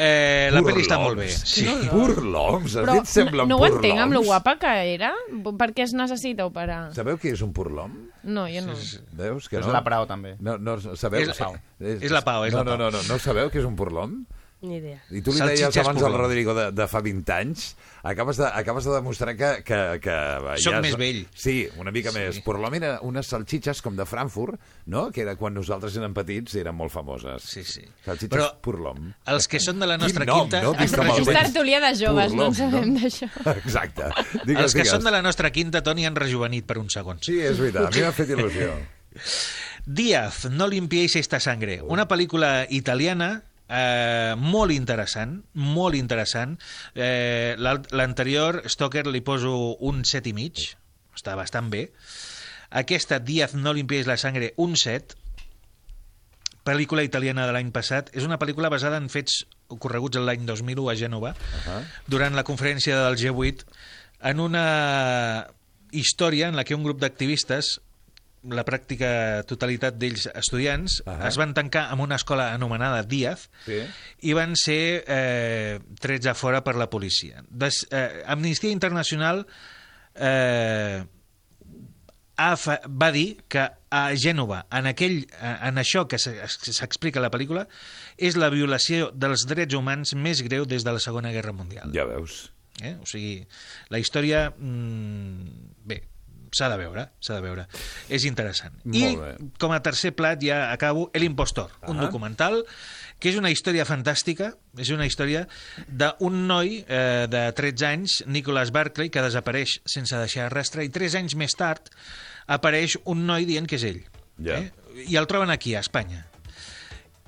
Eh, la pel·li està molt bé. Sí. Purloms, has Però dit semblen no ho purloms? entenc amb lo guapa que era. Per què es necessita operar? Sabeu què és un purlom? No, jo no. Veus que És no? la Prao, també. No, no, sabeu? És- és la Pau, és no, la no, Pau. no, no, no sabeu què és un purlom? Ni idea. I tu li deies Salsitxes abans al purlom. Rodrigo de, de fa 20 anys, acabes de, acabes de demostrar que... que, que Soc ja més vell. Sí, una mica Sí. més. Purlom era unes salxitxes com de Frankfurt, no? que era quan nosaltres érem petits i eren molt famoses. Sí, sí. Salxitxes Però purlom. els que són de la nostra Quin nom, quinta... no? Vist amb els És de joves, no en Purlom, sabem d'això. Exacte. Digues, Els que digues. són de la nostra quinta, Toni, han rejuvenit per uns segons. Sí, és veritat, a mi m'ha fet il·lusió. Díaz, no limpiéis esta sangre. Una pel·lícula italiana eh, molt interessant, molt interessant. Eh, L'anterior, Stoker, li poso un set i mig, està bastant bé. Aquesta, Díaz, no limpiéis la sangre, un set. Pel·lícula italiana de l'any passat. És una pel·lícula basada en fets ocorreguts l'any 2001 a Gènova, uh -huh. durant la conferència del G8, en una història en la que un grup d'activistes la pràctica totalitat d'ells estudiants, uh. -huh. es van tancar en una escola anomenada Díaz Sí. i van ser eh, trets a fora per la policia. Des, eh, Amnistia Internacional eh, ha va dir que a Gènova, en, aquell, en això que se- s'explica a la pel·lícula, és la violació dels drets humans més greu des de la Segona Guerra Mundial. Ja veus. Eh? O sigui, la història... Mm, bé, s'ha de veure, s'ha de veure. És interessant. I com a tercer plat ja acabo El Impostor, un Ah. documental que és una història fantàstica, és una història d'un noi eh, de 13 anys, Nicholas Barclay, que desapareix sense deixar rastre, i 3 anys més tard apareix un noi dient que és ell. Ja. Eh? I el troben aquí, a Espanya.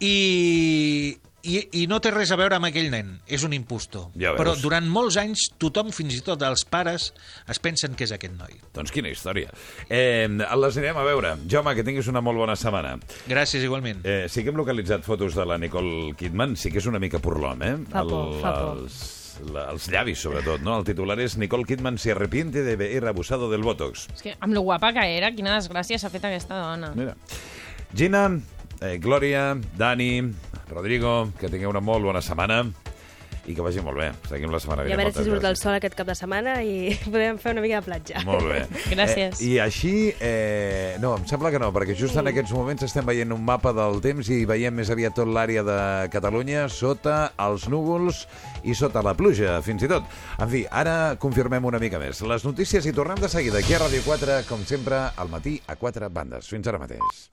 I, i, I no té res a veure amb aquell nen, és un impostor. Ja veus. Però durant molts anys tothom, fins i tot els pares, es pensen que és aquest noi. Doncs quina història. Eh, les anirem a veure. Jaume, que tinguis una molt bona setmana. Gràcies, igualment. Eh, sí que hem localitzat fotos de la Nicole Kidman, sí que és una mica porlom, eh? Fa por, fa por. Els, la, els llavis, sobretot, no? El titular és Nicole Kidman se arrepiente de haber abusado del Botox. És que amb lo guapa que era, quina desgràcia s'ha fet aquesta dona. Mira. Gina, eh, Glòria, Dani, Rodrigo, que tingueu una molt bona setmana. i que vagi molt bé. Seguim la setmana I a veure si surt el sol aquest cap de setmana i podem fer una mica de platja. Molt bé. Gràcies. Eh, I així, eh, no, em sembla que no, perquè just en aquests moments estem veient un mapa del temps i veiem més aviat tot l'àrea de Catalunya sota els núvols i sota la pluja, fins i tot. En fi, ara confirmem una mica més. Les notícies i tornem de seguida aquí a Ràdio 4, com sempre, al matí a quatre bandes. Fins ara mateix.